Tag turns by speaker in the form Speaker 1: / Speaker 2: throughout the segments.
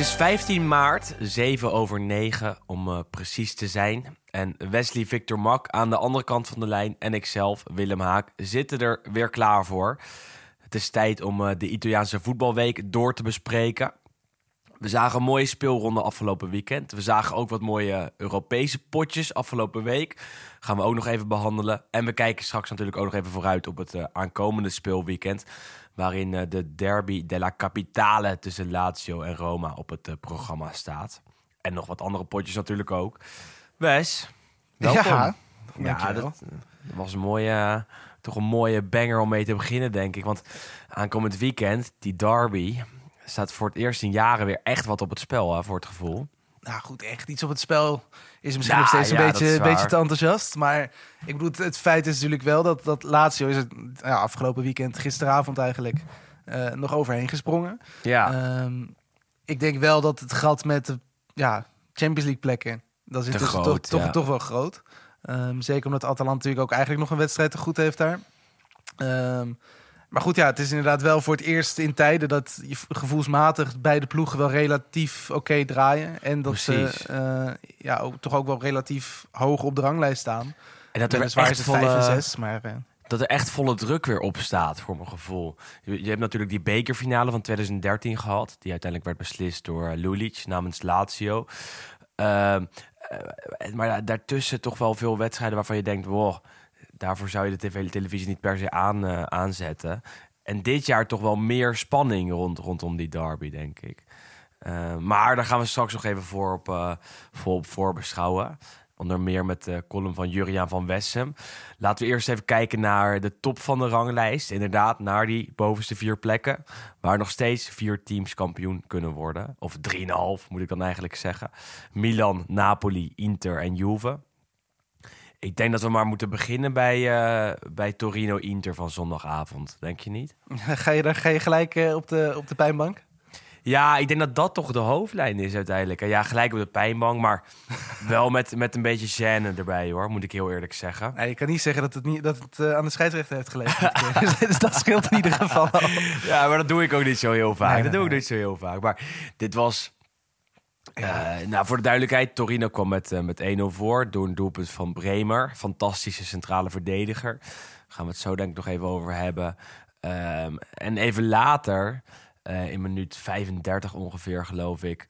Speaker 1: is 15 maart, 7 over 9 om eh, precies te zijn. En Wesley Victor Mak aan de andere kant van de lijn en ikzelf, Willem Haak, zitten er weer klaar voor. Het is tijd om eh, de Italiaanse voetbalweek door te bespreken. We zagen een mooie speelronde afgelopen weekend. We zagen ook wat mooie Europese potjes afgelopen week. Gaan we ook nog even behandelen. En we kijken straks natuurlijk ook nog even vooruit op het eh, aankomende speelweekend. Waarin eh, de derby della Capitale tussen Lazio en Roma op het eh, programma staat. En nog wat andere potjes natuurlijk ook. Wes, welkom.
Speaker 2: Ja,
Speaker 1: ja dat, dat was een mooie, toch een mooie banger om mee te beginnen, denk ik. Want aankomend weekend, die derby, staat voor het eerst in jaren weer echt wat op het spel, hè, voor het gevoel.
Speaker 2: Nou goed, echt iets op het spel is misschien
Speaker 1: Ja,
Speaker 2: nog steeds een beetje, een beetje te enthousiast. Maar ik bedoel, het, feit is natuurlijk wel dat, dat Lazio is het ja, afgelopen weekend, gisteravond eigenlijk, eh, nog overheen gesprongen.
Speaker 1: Ja,
Speaker 2: Ehm, ik denk wel dat het gat met de ja, Champions League plekken, dat is dus
Speaker 1: groot,
Speaker 2: toch, toch wel groot. Ehm, zeker omdat Atalanta natuurlijk ook eigenlijk nog een wedstrijd te goed heeft daar. Ehm, maar goed, ja, het is inderdaad wel voor het eerst in tijden dat je gevoelsmatig beide ploegen wel relatief oké draaien. En dat
Speaker 1: Precies.
Speaker 2: ze eh, ja, ook, toch ook wel relatief hoog op de ranglijst staan.
Speaker 1: en dat er, echt
Speaker 2: is het 5
Speaker 1: volle,
Speaker 2: en 6, maar eh,
Speaker 1: dat er echt volle druk weer op staat, voor mijn gevoel. Je, je hebt natuurlijk die bekerfinale van 2013 gehad. Die uiteindelijk werd beslist door eh, Lulic namens Lazio. Ehm, eh, maar da- daartussen toch wel veel wedstrijden waarvan je denkt... Wow, daarvoor zou je de tv televisie niet per se aan, eh, aanzetten. En dit jaar toch wel meer spanning rond, rondom die derby, denk ik. Eh, maar daar gaan we straks nog even voor op, eh, voor op voorbeschouwen. Onder meer met de column van Juriaan van Wessem. Laten we eerst even kijken naar de top van de ranglijst. Inderdaad, naar die bovenste vier plekken. Waar nog steeds vier teams kampioen kunnen worden. Of drieënhalf, moet ik dan eigenlijk zeggen. Milan, Napoli, Inter en Juve. Ik denk dat we maar moeten beginnen bij, eh, bij Torino-Inter van zondagavond. Denk je niet?
Speaker 2: ga, je, ga je gelijk eh, op, de, op de pijnbank?
Speaker 1: Ja, ik denk dat dat toch de hoofdlijn is uiteindelijk. Ja, gelijk op de pijnbank, maar wel met, met een beetje gêne erbij hoor, moet ik heel eerlijk zeggen.
Speaker 2: Nee, je kan niet zeggen dat het, niet, dat het eh, aan de scheidsrechter heeft gelegen. dus, dat scheelt in ieder geval al.
Speaker 1: Ja, maar dat doe ik ook niet zo heel vaak.
Speaker 2: Nee,
Speaker 1: dat
Speaker 2: nee,
Speaker 1: doe ik niet zo heel vaak. Maar dit was... eh, nou, voor de duidelijkheid, Torino kwam met, eh, met 1-0 voor door een doelpunt van Bremer. Fantastische centrale verdediger. Daar gaan we het zo denk ik nog even over hebben. Ehm, en even later, eh, in minuut 35 ongeveer geloof ik,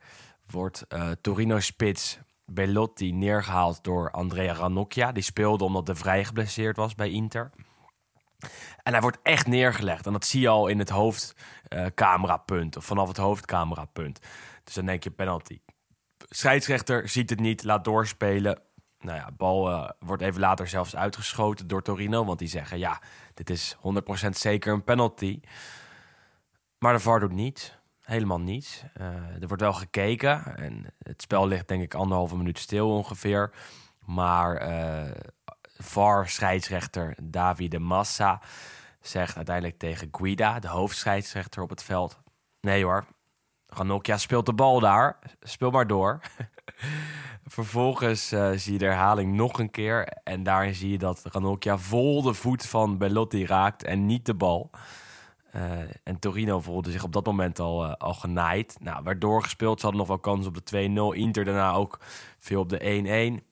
Speaker 1: wordt Torino-spits Bellotti neergehaald door Andrea Ranocchia. Die speelde omdat de Vrij geblesseerd was bij Inter. En hij wordt echt neergelegd. En dat zie je al in het hoofdcamerapunt. of vanaf het hoofdcamerapunt. Dus dan denk je penalty. Scheidsrechter ziet het niet, laat doorspelen. Nou ja, bal eh, wordt even later zelfs uitgeschoten door Torino. Want die zeggen, ja, dit is 100% zeker een penalty. Maar de VAR doet niets. Helemaal niets. Eh, er wordt wel gekeken. En het spel ligt denk ik anderhalve minuut stil ongeveer. Maar eh VAR-scheidsrechter Davide Massa zegt uiteindelijk tegen Guida, de hoofdscheidsrechter op het veld... Nee hoor, Ranocchia speelt de bal daar. Speel maar door. Vervolgens eh, zie je de herhaling nog een keer. En daarin zie je dat Ranocchia vol de voet van Bellotti raakt en niet de bal. Eh, en Torino voelde zich op dat moment al, eh, al genaaid. Nou, werd doorgespeeld. Ze hadden nog wel kans op de 2-0. Inter daarna ook veel op de 1-1.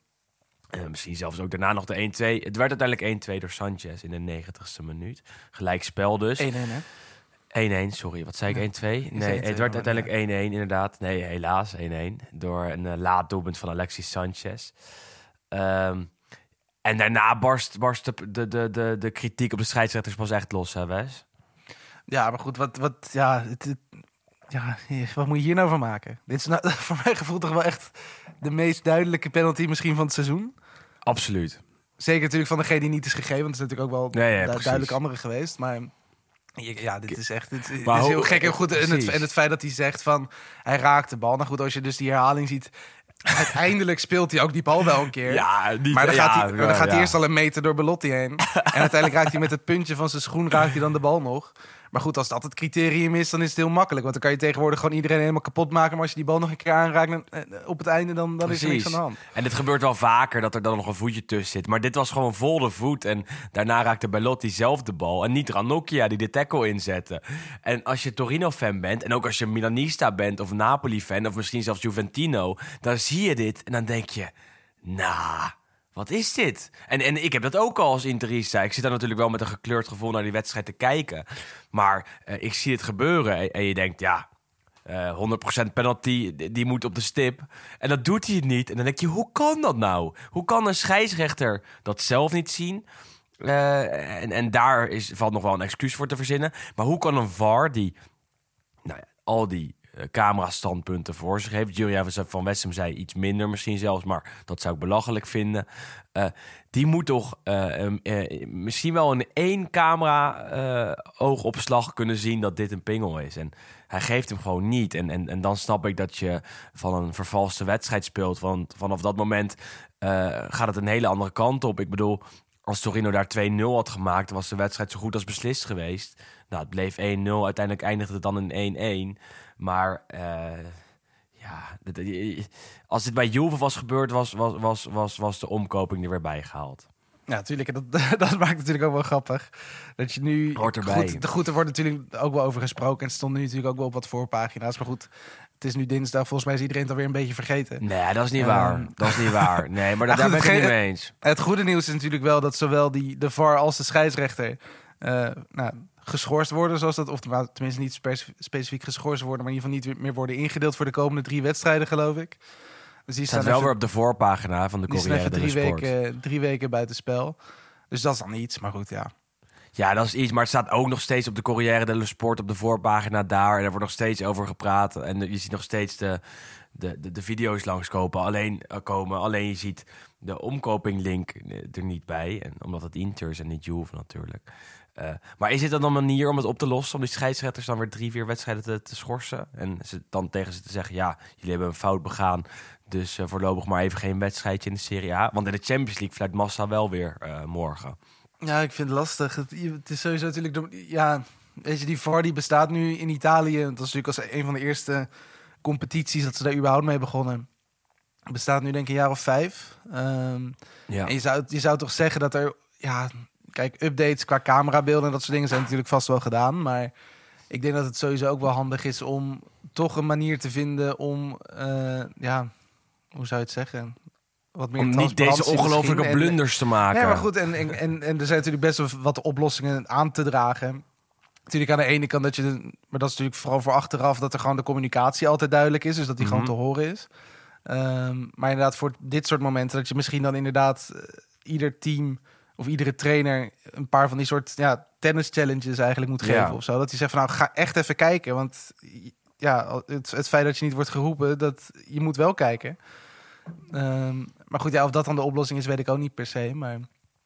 Speaker 1: Eh, misschien zelfs ook daarna nog de 1-2. Het werd uiteindelijk 1-2 door Sanchez in de 90ste minuut. Gelijk spel dus.
Speaker 2: 1-1, hè?
Speaker 1: 1-1, sorry. Wat zei ik? 1-2? Nee,
Speaker 2: zei 1-2,
Speaker 1: het werd uiteindelijk 1-1 inderdaad. Nee, helaas 1-1. Door een eh, laat doelpunt van Alexis Sanchez. Ehm, en daarna barst, barst de, de, de, de, de kritiek op de scheidsrechters pas echt los, hè Wes?
Speaker 2: Ja, maar goed, wat, wat, ja, het, het- ja, wat moet je hier nou van maken? Dit is nou, voor mijn gevoel toch wel echt de meest duidelijke penalty misschien van het seizoen.
Speaker 1: Absoluut.
Speaker 2: Zeker natuurlijk van degene die niet is gegeven, want het is natuurlijk ook wel
Speaker 1: Nee, ja,
Speaker 2: du-
Speaker 1: precies.
Speaker 2: duidelijk andere geweest. Maar Ja, dit is echt dit,
Speaker 1: Maar
Speaker 2: is heel gek en goed. En het, en het feit dat hij zegt van hij raakt de bal. Nou goed, als je dus die herhaling ziet, uiteindelijk speelt hij ook die bal wel een keer.
Speaker 1: Ja, niet,
Speaker 2: Maar dan
Speaker 1: ja,
Speaker 2: gaat, hij, dan gaat hij eerst al een meter door Belotti heen. En uiteindelijk raakt hij met het puntje van zijn schoen raakt hij dan de bal nog. Maar goed, als dat het criterium is, dan is het heel makkelijk. Want dan kan je tegenwoordig gewoon iedereen helemaal kapot maken. Maar als je die bal nog een keer aanraakt dan, eh, op het einde, dan, dan is er niks aan de hand.
Speaker 1: En het gebeurt wel vaker dat er dan nog een voetje tussen zit. Maar dit was gewoon vol de voet. En daarna raakte Belotti zelf de bal. En niet Ranocchia die de tackle inzette. En als je Torino-fan bent, en ook als je Milanista bent of Napoli-fan... of misschien zelfs Juventino, dan zie je dit en dan denk je... Nou, wat is dit? En, en ik heb dat ook al als interista. Ik zit daar natuurlijk wel met een gekleurd gevoel naar die wedstrijd te kijken. Maar eh, ik zie het gebeuren en, je denkt, ja... eh 100% penalty, die- moet op de stip. En dat doet hij niet. En dan denk je, hoe kan dat nou? Hoe kan een scheidsrechter dat zelf niet zien? Eh, en, en daar is, valt nog wel een excuus voor te verzinnen. Maar hoe kan een VAR die nou al die eh, camera-standpunten voor zich heeft. Juria van Wessem zei iets minder misschien zelfs, maar dat zou ik belachelijk vinden. Eh, die moet toch eh, eh, misschien wel in één camera-oogopslag kunnen zien dat dit een pingel is. En hij geeft hem gewoon niet. En, en, en dan snap ik dat je van een vervalste wedstrijd speelt. Want vanaf dat moment eh, gaat het een hele andere kant op. Ik bedoel, als Torino daar 2-0 had gemaakt, was de wedstrijd zo goed als beslist geweest. Nou, het bleef 1-0. Uiteindelijk eindigde het dan in 1-1. Maar eh, ja, eh, als dit bij Juve was gebeurd, was, was, was, was, was de omkoping er weer bij gehaald.
Speaker 2: Ja, natuurlijk. Dat, dat maakt natuurlijk ook wel grappig. Dat je nu...
Speaker 1: Hoort erbij.
Speaker 2: Goed, goed, er wordt natuurlijk ook wel over gesproken. En het stond nu natuurlijk ook wel op wat voorpagina's. Maar goed, het is nu dinsdag. Volgens mij is iedereen het alweer een beetje vergeten.
Speaker 1: Nee, dat is niet
Speaker 2: Ehm.
Speaker 1: waar. Dat is niet waar. Nee, maar daar,
Speaker 2: Ja,
Speaker 1: daar ben ik het niet mee eens.
Speaker 2: Het goede nieuws is natuurlijk wel dat zowel die, de VAR als de scheidsrechter... eh, nou, geschorst worden, zoals dat... Of tenminste niet speci- specifiek geschorst worden... maar in ieder geval niet meer worden ingedeeld voor de komende drie wedstrijden, geloof ik. Dus die
Speaker 1: staat
Speaker 2: staan
Speaker 1: wel
Speaker 2: even-
Speaker 1: weer op de voorpagina van de
Speaker 2: die staan
Speaker 1: Corriere
Speaker 2: even drie
Speaker 1: Sport.
Speaker 2: weken, drie weken buiten spel. Dus dat is dan iets, maar goed, ja.
Speaker 1: Ja, dat is iets. Maar het staat ook nog steeds op de Corriere dello Sport op de voorpagina daar. En er wordt nog steeds over gepraat. En je ziet nog steeds de, de, de, de video's langskomen. Alleen, eh, komen. Alleen je ziet de omkoping-link eh, er niet bij. En omdat het Inter is en niet Juve natuurlijk. Eh, maar is dit dan een manier om het op te lossen? Om die scheidsrechters dan weer drie, vier wedstrijden te, te schorsen? En ze, dan tegen ze te zeggen, ja, jullie hebben een fout begaan. Dus eh, voorlopig maar even geen wedstrijdje in de Serie A. Want in de Champions League fluit Massa wel weer eh, morgen.
Speaker 2: Ja, ik vind het lastig. Het, het is sowieso natuurlijk... Ja, weet je, die VAR die bestaat nu in Italië. Dat is natuurlijk als een van de eerste competities dat ze daar überhaupt mee begonnen. Bestaat nu denk ik een jaar of vijf. Ehm,
Speaker 1: Ja.
Speaker 2: En je zou, je zou toch zeggen dat er... Ja, kijk, updates qua camerabeelden en dat soort dingen zijn natuurlijk vast wel gedaan. Maar ik denk dat het sowieso ook wel handig is om toch een manier te vinden om... eh, ja, hoe zou je het zeggen? Wat meer
Speaker 1: Om niet deze ongelofelijke.
Speaker 2: En-
Speaker 1: blunders te maken.
Speaker 2: ja, maar goed, en, en, en, en er zijn natuurlijk best wel wat oplossingen aan te dragen. Natuurlijk aan de ene kant dat je, de- maar dat is natuurlijk vooral voor achteraf, dat er gewoon de communicatie altijd duidelijk is, dus dat die
Speaker 1: Mhm.
Speaker 2: gewoon te horen is. Ehm, maar inderdaad, voor dit soort momenten, dat je misschien dan inderdaad eh, ieder team of iedere trainer een paar van die soort ja, tennis challenges eigenlijk moet geven
Speaker 1: Ja.
Speaker 2: of zo. Dat hij zegt van nou, ga echt even kijken, want ja, het, het feit dat je niet wordt geroepen, dat je moet wel kijken. Ehm, maar goed, ja, of dat dan de oplossing is, weet ik ook niet per se. Maar ik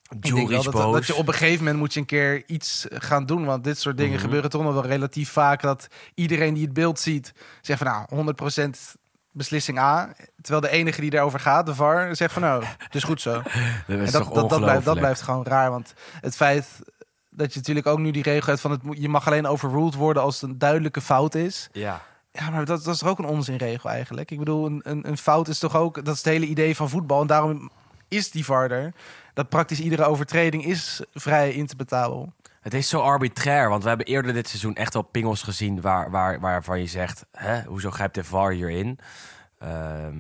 Speaker 2: denk
Speaker 1: Jury
Speaker 2: wel
Speaker 1: is
Speaker 2: dat,
Speaker 1: boos.
Speaker 2: dat je op een gegeven moment moet je een keer iets gaan doen. Want dit soort dingen
Speaker 1: Mhm.
Speaker 2: gebeuren toch nog wel relatief vaak. Dat iedereen die het beeld ziet, zegt van nou, 100% beslissing A. Terwijl de enige die daarover gaat, de VAR, zegt van nou, het is goed zo.
Speaker 1: Dat is
Speaker 2: En
Speaker 1: toch
Speaker 2: dat, dat, dat, blijft, dat blijft gewoon raar. Want het feit dat je natuurlijk ook nu die regel hebt van het, moet- je mag alleen overruled worden als het een duidelijke fout is.
Speaker 1: Ja.
Speaker 2: Ja, maar dat, dat is toch ook een onzinregel eigenlijk. Ik bedoel, een, een, een fout is toch ook... Dat is het hele idee van voetbal. En daarom is die VAR er. Dat praktisch iedere overtreding is vrij interpretabel.
Speaker 1: Het is zo arbitrair, want we hebben eerder dit seizoen echt wel pingels gezien waar, waar, waarvan je zegt, hè, hoezo grijpt de VAR hierin? Ehm,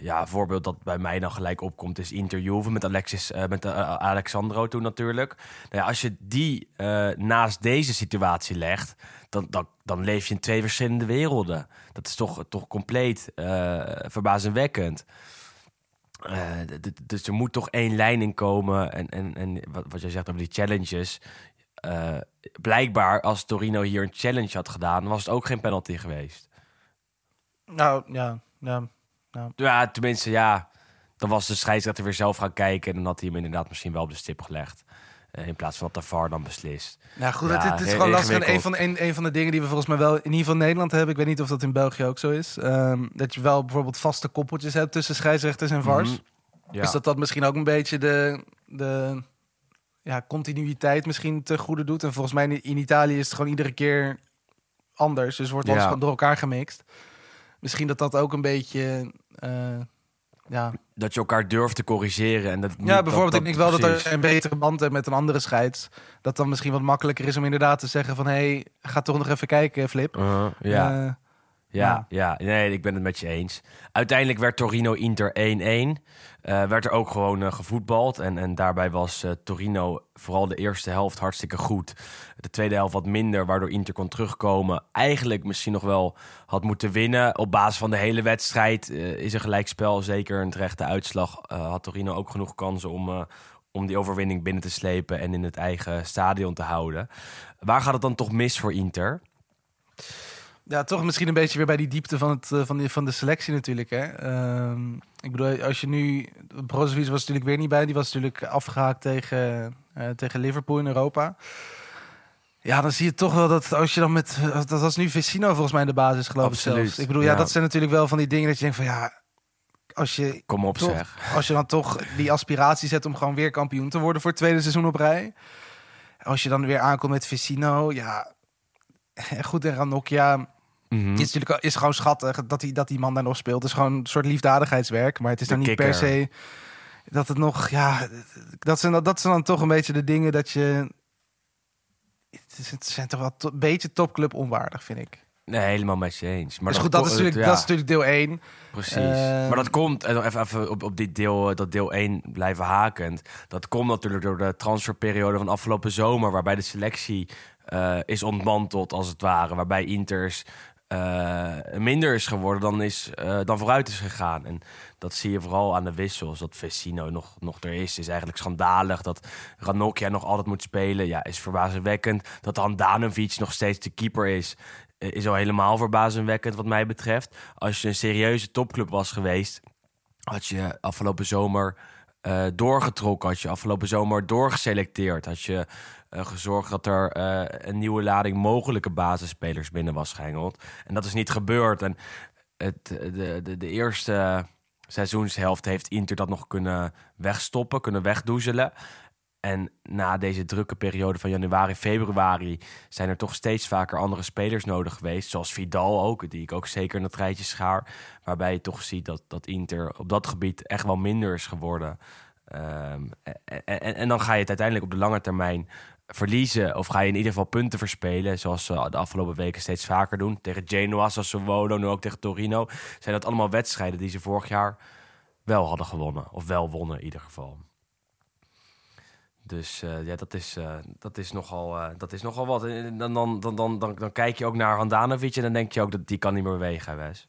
Speaker 1: ja, een voorbeeld dat bij mij dan gelijk opkomt is Inter Juve met, Alexis, eh, met eh, Alexandro toen natuurlijk. Nou ja, als je die eh, naast deze situatie legt, dan, dan, dan leef je in twee verschillende werelden. Dat is toch, toch compleet verbazingwekkend. Dus er moet toch één lijn in komen. En, en, en wat, wat jij zegt over die challenges. Eh, blijkbaar, als Torino hier een challenge had gedaan, was het ook geen penalty geweest.
Speaker 2: Nou, ja. ja.
Speaker 1: Ja, tenminste, ja. Dan was de scheidsrechter weer zelf gaan kijken. En dan had hij hem inderdaad misschien wel op de stip gelegd. eh, in plaats van dat de VAR dan beslist.
Speaker 2: Nou goed,
Speaker 1: Ja,
Speaker 2: het, het is gewoon lastig. En een van, een, een van de dingen die we volgens mij wel in ieder geval in Nederland hebben, ik weet niet of dat in België ook zo is, ehm, dat je wel bijvoorbeeld vaste koppeltjes hebt tussen scheidsrechters en VARs.
Speaker 1: Mhm. Ja.
Speaker 2: Dus dat dat misschien ook een beetje de, de ja, continuïteit misschien te goede doet. En volgens mij in, Italië is het gewoon iedere keer anders. Dus wordt alles
Speaker 1: Ja.
Speaker 2: gewoon door elkaar gemixt. Misschien dat dat ook een beetje... eh, ja,
Speaker 1: dat je elkaar durft te corrigeren. En dat niet-
Speaker 2: ja, bijvoorbeeld,
Speaker 1: dat-
Speaker 2: ik denk wel dat er een betere band hebt met een andere scheids. Dat dan misschien wat makkelijker is om inderdaad te zeggen van... hé, hey, ga toch nog even kijken, Flip.
Speaker 1: Uh, ja.
Speaker 2: Eh,
Speaker 1: Ja, ja, nee, ik ben het met je eens. Uiteindelijk werd Torino-Inter 1-1. Eh, werd er ook gewoon eh, gevoetbald. En, en daarbij was eh, Torino vooral de eerste helft hartstikke goed. De tweede helft wat minder, waardoor Inter kon terugkomen. Eigenlijk misschien nog wel had moeten winnen. Op basis van de hele wedstrijd is een gelijkspel zeker een terechte uitslag. Had Torino ook genoeg kansen om, om die overwinning binnen te slepen... en in het eigen stadion te houden. Waar gaat het dan toch mis voor Inter?
Speaker 2: Ja, toch misschien een beetje weer bij die diepte van, het, eh, van, de, van de selectie natuurlijk. Hè? Ehm, ik bedoel, als je nu... Brozovic was natuurlijk weer niet bij. Die was natuurlijk afgehaakt tegen, eh, tegen Liverpool in Europa. Ja, dan zie je toch wel dat als je dan met... Dat was nu Vecino volgens mij in de basis, geloof ik zelfs. Ik bedoel, ja.
Speaker 1: ja.
Speaker 2: dat zijn natuurlijk wel van die dingen dat je denkt van... ja, als je,
Speaker 1: Kom op
Speaker 2: toch,
Speaker 1: zeg.
Speaker 2: als je dan toch die aspiratie zet om gewoon weer kampioen te worden voor het tweede seizoen op rij. Als je dan weer aankomt met Vecino, ja... Goed, en Ranocchia...
Speaker 1: Mhm.
Speaker 2: Het is natuurlijk is gewoon schattig dat die, dat die man daar nog speelt. Het is gewoon een soort liefdadigheidswerk. Maar het is dan niet per se dat het nog... Ja, dat zijn, dat zijn dan toch een beetje de dingen dat je... Het, is, het zijn toch wel to- een beetje topclub onwaardig, vind ik.
Speaker 1: Nee, helemaal met je eens. Maar
Speaker 2: dus goed, dat is, natuurlijk,
Speaker 1: ja,
Speaker 2: dat is natuurlijk deel 1.
Speaker 1: precies.
Speaker 2: Ehm,
Speaker 1: maar dat komt, en nog even, even op, op dit deel, eh, dat deel 1 blijven hakend. Dat komt natuurlijk door de transferperiode van afgelopen zomer, waarbij de selectie eh, is ontmanteld als het ware. Waarbij Inters eh, minder is geworden dan, is, eh, dan vooruit is gegaan. En dat zie je vooral aan de wissels. Dat Vecino nog, nog er is, is eigenlijk schandalig. Dat Ranocchia nog altijd moet spelen, ja, is verbazingwekkend. Dat Handanovic nog steeds de keeper is, eh, is al helemaal verbazingwekkend wat mij betreft. Als je een serieuze topclub was geweest, had je afgelopen zomer doorgetrokken. Had je afgelopen zomer doorgeselecteerd. Had je gezorgd dat er eh, een nieuwe lading mogelijke basisspelers binnen was geengeld. En dat is niet gebeurd. En het, de, de, de eerste seizoenshelft heeft Inter dat nog kunnen wegstoppen, kunnen wegdoezelen. En na deze drukke periode van januari, februari zijn er toch steeds vaker andere spelers nodig geweest. Zoals Vidal ook, die ik ook zeker in dat rijtje schaar. Waarbij je toch ziet dat, dat Inter op dat gebied echt wel minder is geworden. Ehm, en, en, en dan ga je het uiteindelijk op de lange termijn verliezen. Of ga je in ieder geval punten verspelen. Zoals ze de afgelopen weken steeds vaker doen. Tegen Genoa, Sassuolo, nu ook tegen Torino. Zijn dat allemaal wedstrijden die ze vorig jaar wel hadden gewonnen. Of wel wonnen in ieder geval. Dus eh, ja, dat is, eh, dat, is nogal, eh, dat is nogal wat. En dan, dan, dan, dan, dan, dan kijk je ook naar Handanovic en dan denk je ook dat die kan niet meer bewegen, Wes.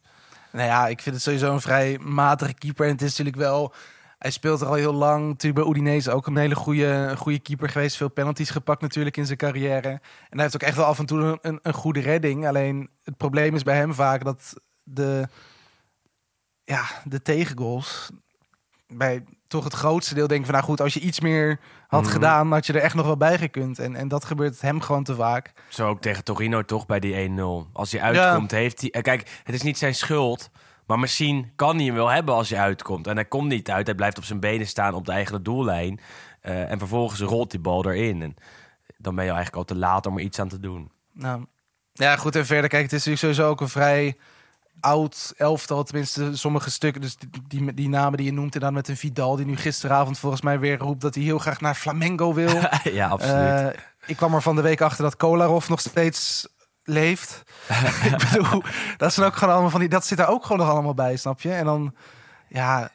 Speaker 2: Nou ja, ik vind het sowieso een vrij matige keeper. En het is natuurlijk wel... Hij speelt er al heel lang. Natuurlijk bij Udinese ook een hele goede, goede keeper geweest. Veel penalties gepakt natuurlijk in zijn carrière. En hij heeft ook echt wel af en toe een, een, goede redding. Alleen het probleem is bij hem vaak dat de, ja, de tegengoals... Bij toch het grootste deel denk ik van... Nou goed, als je iets meer had
Speaker 1: Mhm.
Speaker 2: gedaan, had je er echt nog wel bij gekund. En, en dat gebeurt hem gewoon te vaak.
Speaker 1: Zo ook tegen Torino toch bij die 1-0. Als hij uitkomt, heeft hij... eh, Kijk, het is niet zijn schuld. Maar misschien kan hij hem wel hebben als hij uitkomt. En hij komt niet uit. Hij blijft op zijn benen staan op de eigen doellijn. Eh, en vervolgens rolt die bal erin. En dan ben je eigenlijk al te laat om er iets aan te doen.
Speaker 2: Nou, ja, goed. En verder, kijk, het is natuurlijk sowieso ook een vrij oud elftal. Tenminste, sommige stukken. Dus die, die, die namen die je noemt, en dan met een Vidal, die nu gisteravond volgens mij weer roept dat hij heel graag naar Flamengo wil.
Speaker 1: ja, absoluut.
Speaker 2: Eh, ik kwam er van de week achter dat Kolarov nog steeds leeft. ik bedoel, dat zijn ook gewoon allemaal van die. Dat zit daar ook gewoon nog allemaal bij, snap je? En dan, ja,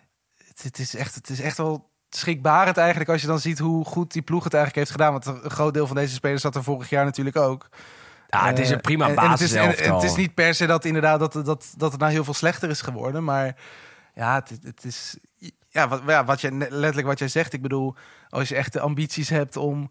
Speaker 2: het, het is echt, het is echt wel schrikbarend eigenlijk als je dan ziet hoe goed die ploeg het eigenlijk heeft gedaan. Want een groot deel van deze spelers zat er vorig jaar natuurlijk ook.
Speaker 1: ja, het is een prima
Speaker 2: Eh, en, en het, is,
Speaker 1: basis.
Speaker 2: en het is niet per se dat inderdaad dat, dat, dat het nou heel veel slechter is geworden. Maar ja, het, het is. Ja wat, ja, wat je letterlijk wat jij zegt. Ik bedoel, als je echt de ambities hebt om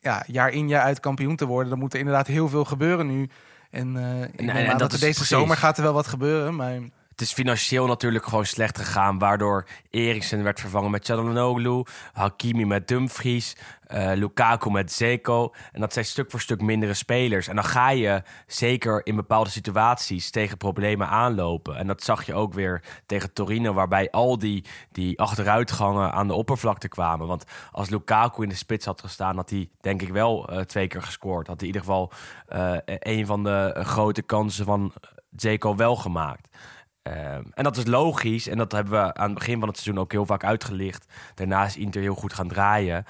Speaker 2: ja, jaar in jaar uit kampioen te worden, dan moet er inderdaad heel veel gebeuren nu. En, aan
Speaker 1: dat
Speaker 2: dat er deze
Speaker 1: precies.
Speaker 2: zomer gaat er wel wat gebeuren. Maar
Speaker 1: Het is financieel natuurlijk gewoon slecht gegaan. Waardoor Eriksen werd vervangen met Çalhanoğlu. Hakimi met Dumfries. eh, Lukaku met Zeko. En dat zijn stuk voor stuk mindere spelers. En dan ga je zeker in bepaalde situaties tegen problemen aanlopen. En dat zag je ook weer tegen Torino. Waarbij al die, die achteruitgangen aan de oppervlakte kwamen. Want als Lukaku in de spits had gestaan... had hij denk ik wel eh, twee keer gescoord. Had hij in ieder geval eh, een van de grote kansen van Zeko wel gemaakt. Ehm, en dat is logisch. En dat hebben we aan het begin van het seizoen ook heel vaak uitgelicht. Daarna is Inter heel goed gaan draaien.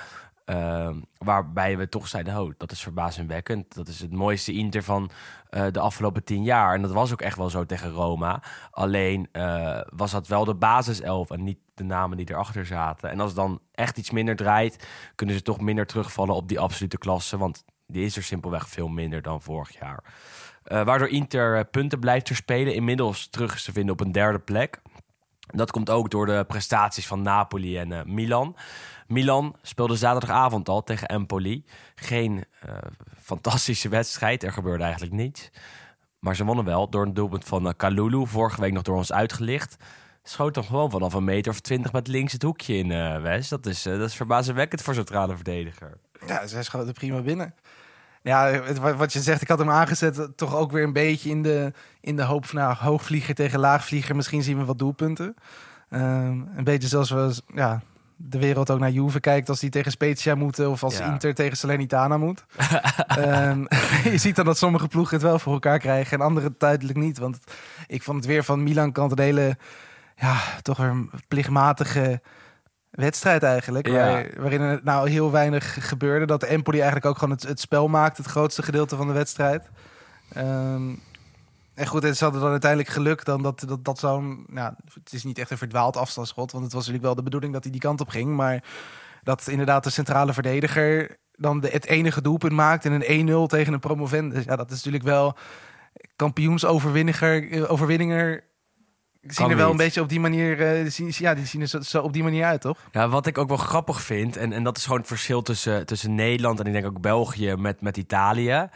Speaker 1: Ehm, waarbij we toch zeiden, oh, dat is verbazingwekkend. Dat is het mooiste Inter van eh, de afgelopen tien jaar. En dat was ook echt wel zo tegen Roma. Alleen eh, was dat wel de basiself en niet de namen die erachter zaten. En als het dan echt iets minder draait, kunnen ze toch minder terugvallen op die absolute klasse. Want die is er simpelweg veel minder dan vorig jaar. Eh, waardoor Inter eh, punten blijft verspelen. Inmiddels terug is te vinden op een derde plek. Dat komt ook door de prestaties van Napoli en eh, Milan. Milan speelde zaterdagavond al tegen Empoli. Geen fantastische wedstrijd, er gebeurde eigenlijk niets. Maar ze wonnen wel door een doelpunt van Kalulu. Vorige week nog door ons uitgelicht. Schoot dan gewoon vanaf een meter of twintig met links het hoekje in, West. Dat is, dat is verbazingwekkend voor centrale verdediger.
Speaker 2: Ja, zij schoten prima binnen. Ja, wat je zegt, ik had hem aangezet eh, toch ook weer een beetje in de, in de hoop van nou, hoogvlieger tegen laagvlieger. Misschien zien we wat doelpunten. Ehm, een beetje zoals we ja, de wereld ook naar Juve kijkt als die tegen Spezia moeten of als
Speaker 1: Ja.
Speaker 2: Inter tegen Salernitana moet. Ehm, je ziet dan dat sommige ploegen het wel voor elkaar krijgen en andere duidelijk niet. Want ik vond het weer van Milan kant een hele, ja, toch weer een plichtmatige wedstrijd eigenlijk.
Speaker 1: Ja.
Speaker 2: Waar, waarin er nou heel weinig gebeurde. Dat Empoli eigenlijk ook gewoon het, het spel maakte, het grootste gedeelte van de wedstrijd. Ehm, en goed, het hadden dan uiteindelijk geluk dan dat, dat, dat zo'n... Nou, het is niet echt een verdwaald afstandsschot, want het was natuurlijk wel de bedoeling dat hij die kant op ging. Maar dat inderdaad de centrale verdediger dan de, het enige doelpunt maakt en een 1-0 tegen een promovendus. Ja, dat is natuurlijk wel kampioensoverwinninger, eh, overwinninger zien er wel
Speaker 1: niet.
Speaker 2: een beetje op die manier, eh, zien, ja, die zien er zo, zo op die manier uit, toch?
Speaker 1: Ja, wat ik ook wel grappig vind, en, en dat is gewoon het verschil tussen, tussen Nederland en ik denk ook België met, met Italië.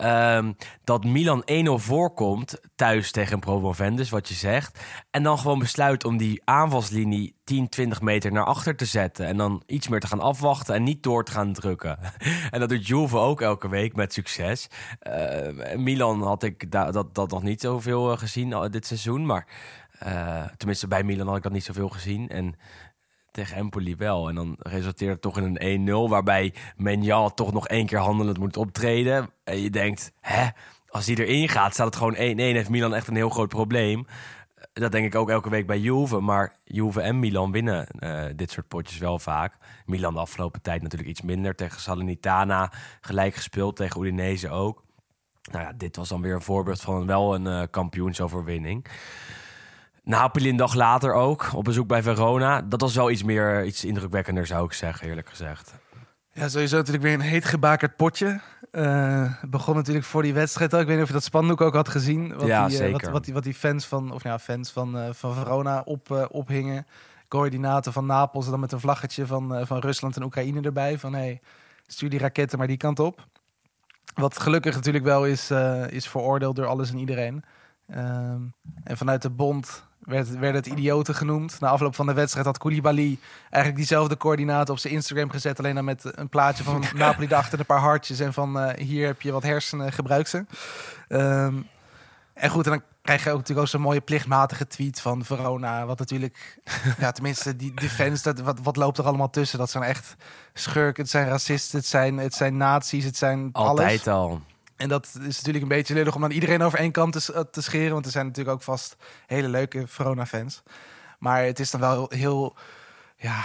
Speaker 1: Ehm, dat Milan 1-0 voorkomt thuis tegen promovendus, wat je zegt. En dan gewoon besluit om die aanvalslinie 10, 20 meter naar achter te zetten. En dan iets meer te gaan afwachten en niet door te gaan drukken. en dat doet Juve ook elke week met succes. Eh, Milan had ik da- dat, dat nog niet zoveel eh, gezien al dit seizoen. Maar eh, tenminste, bij Milan had ik dat niet zoveel gezien. En tegen Empoli wel. En dan resulteert het toch in een 1-0... waarbij Menjal toch nog één keer handelend moet optreden. En je denkt, hè, als die erin gaat, staat het gewoon 1-1. Heeft Milan echt een heel groot probleem. Dat denk ik ook elke week bij Juve. Maar Juve en Milan winnen eh, dit soort potjes wel vaak. Milan de afgelopen tijd natuurlijk iets minder. Tegen Salernitana gelijk gespeeld. Tegen Udinese ook. Nou ja, dit was dan weer een voorbeeld van wel een eh, kampioensoverwinning. Napoli een dag later ook, op bezoek bij Verona. Dat was wel iets meer, iets indrukwekkender zou ik zeggen, eerlijk gezegd.
Speaker 2: Ja, sowieso natuurlijk weer een heet gebakerd potje. Eh, begon natuurlijk voor die wedstrijd ook. Ik weet niet of je dat spandoek ook had gezien. Wat
Speaker 1: Ja,
Speaker 2: die, eh,
Speaker 1: zeker.
Speaker 2: Wat, wat, die, wat die fans van, of ja, fans van, eh, van Verona op, ophingen. Coördinaten van Napels en dan met een vlaggetje van, van Rusland en Oekraïne erbij. Van hey, stuur die raketten maar die kant op. Wat gelukkig natuurlijk wel is, is veroordeeld door alles en iedereen. Ehm, en vanuit de bond werd, werd het idioten genoemd. Na afloop van de wedstrijd had Koulibaly eigenlijk diezelfde coördinaten op zijn Instagram gezet. Alleen dan met een plaatje van Napoli erachter, een paar hartjes. En van eh, hier heb je wat hersenen, gebruik ze. Ehm, en goed, en dan krijg je ook natuurlijk ook zo'n mooie plichtmatige tweet van Verona. Wat natuurlijk, ja, tenminste, die, fans, dat, wat, wat loopt er allemaal tussen? Dat zijn echt schurken, het zijn racisten, het zijn, het zijn nazi's, het zijn alles.
Speaker 1: Altijd al.
Speaker 2: En dat is natuurlijk een beetje lullig om aan iedereen over één kant te, s- te scheren. Want er zijn natuurlijk ook vast hele leuke Verona-fans. Maar het is dan wel heel, ja,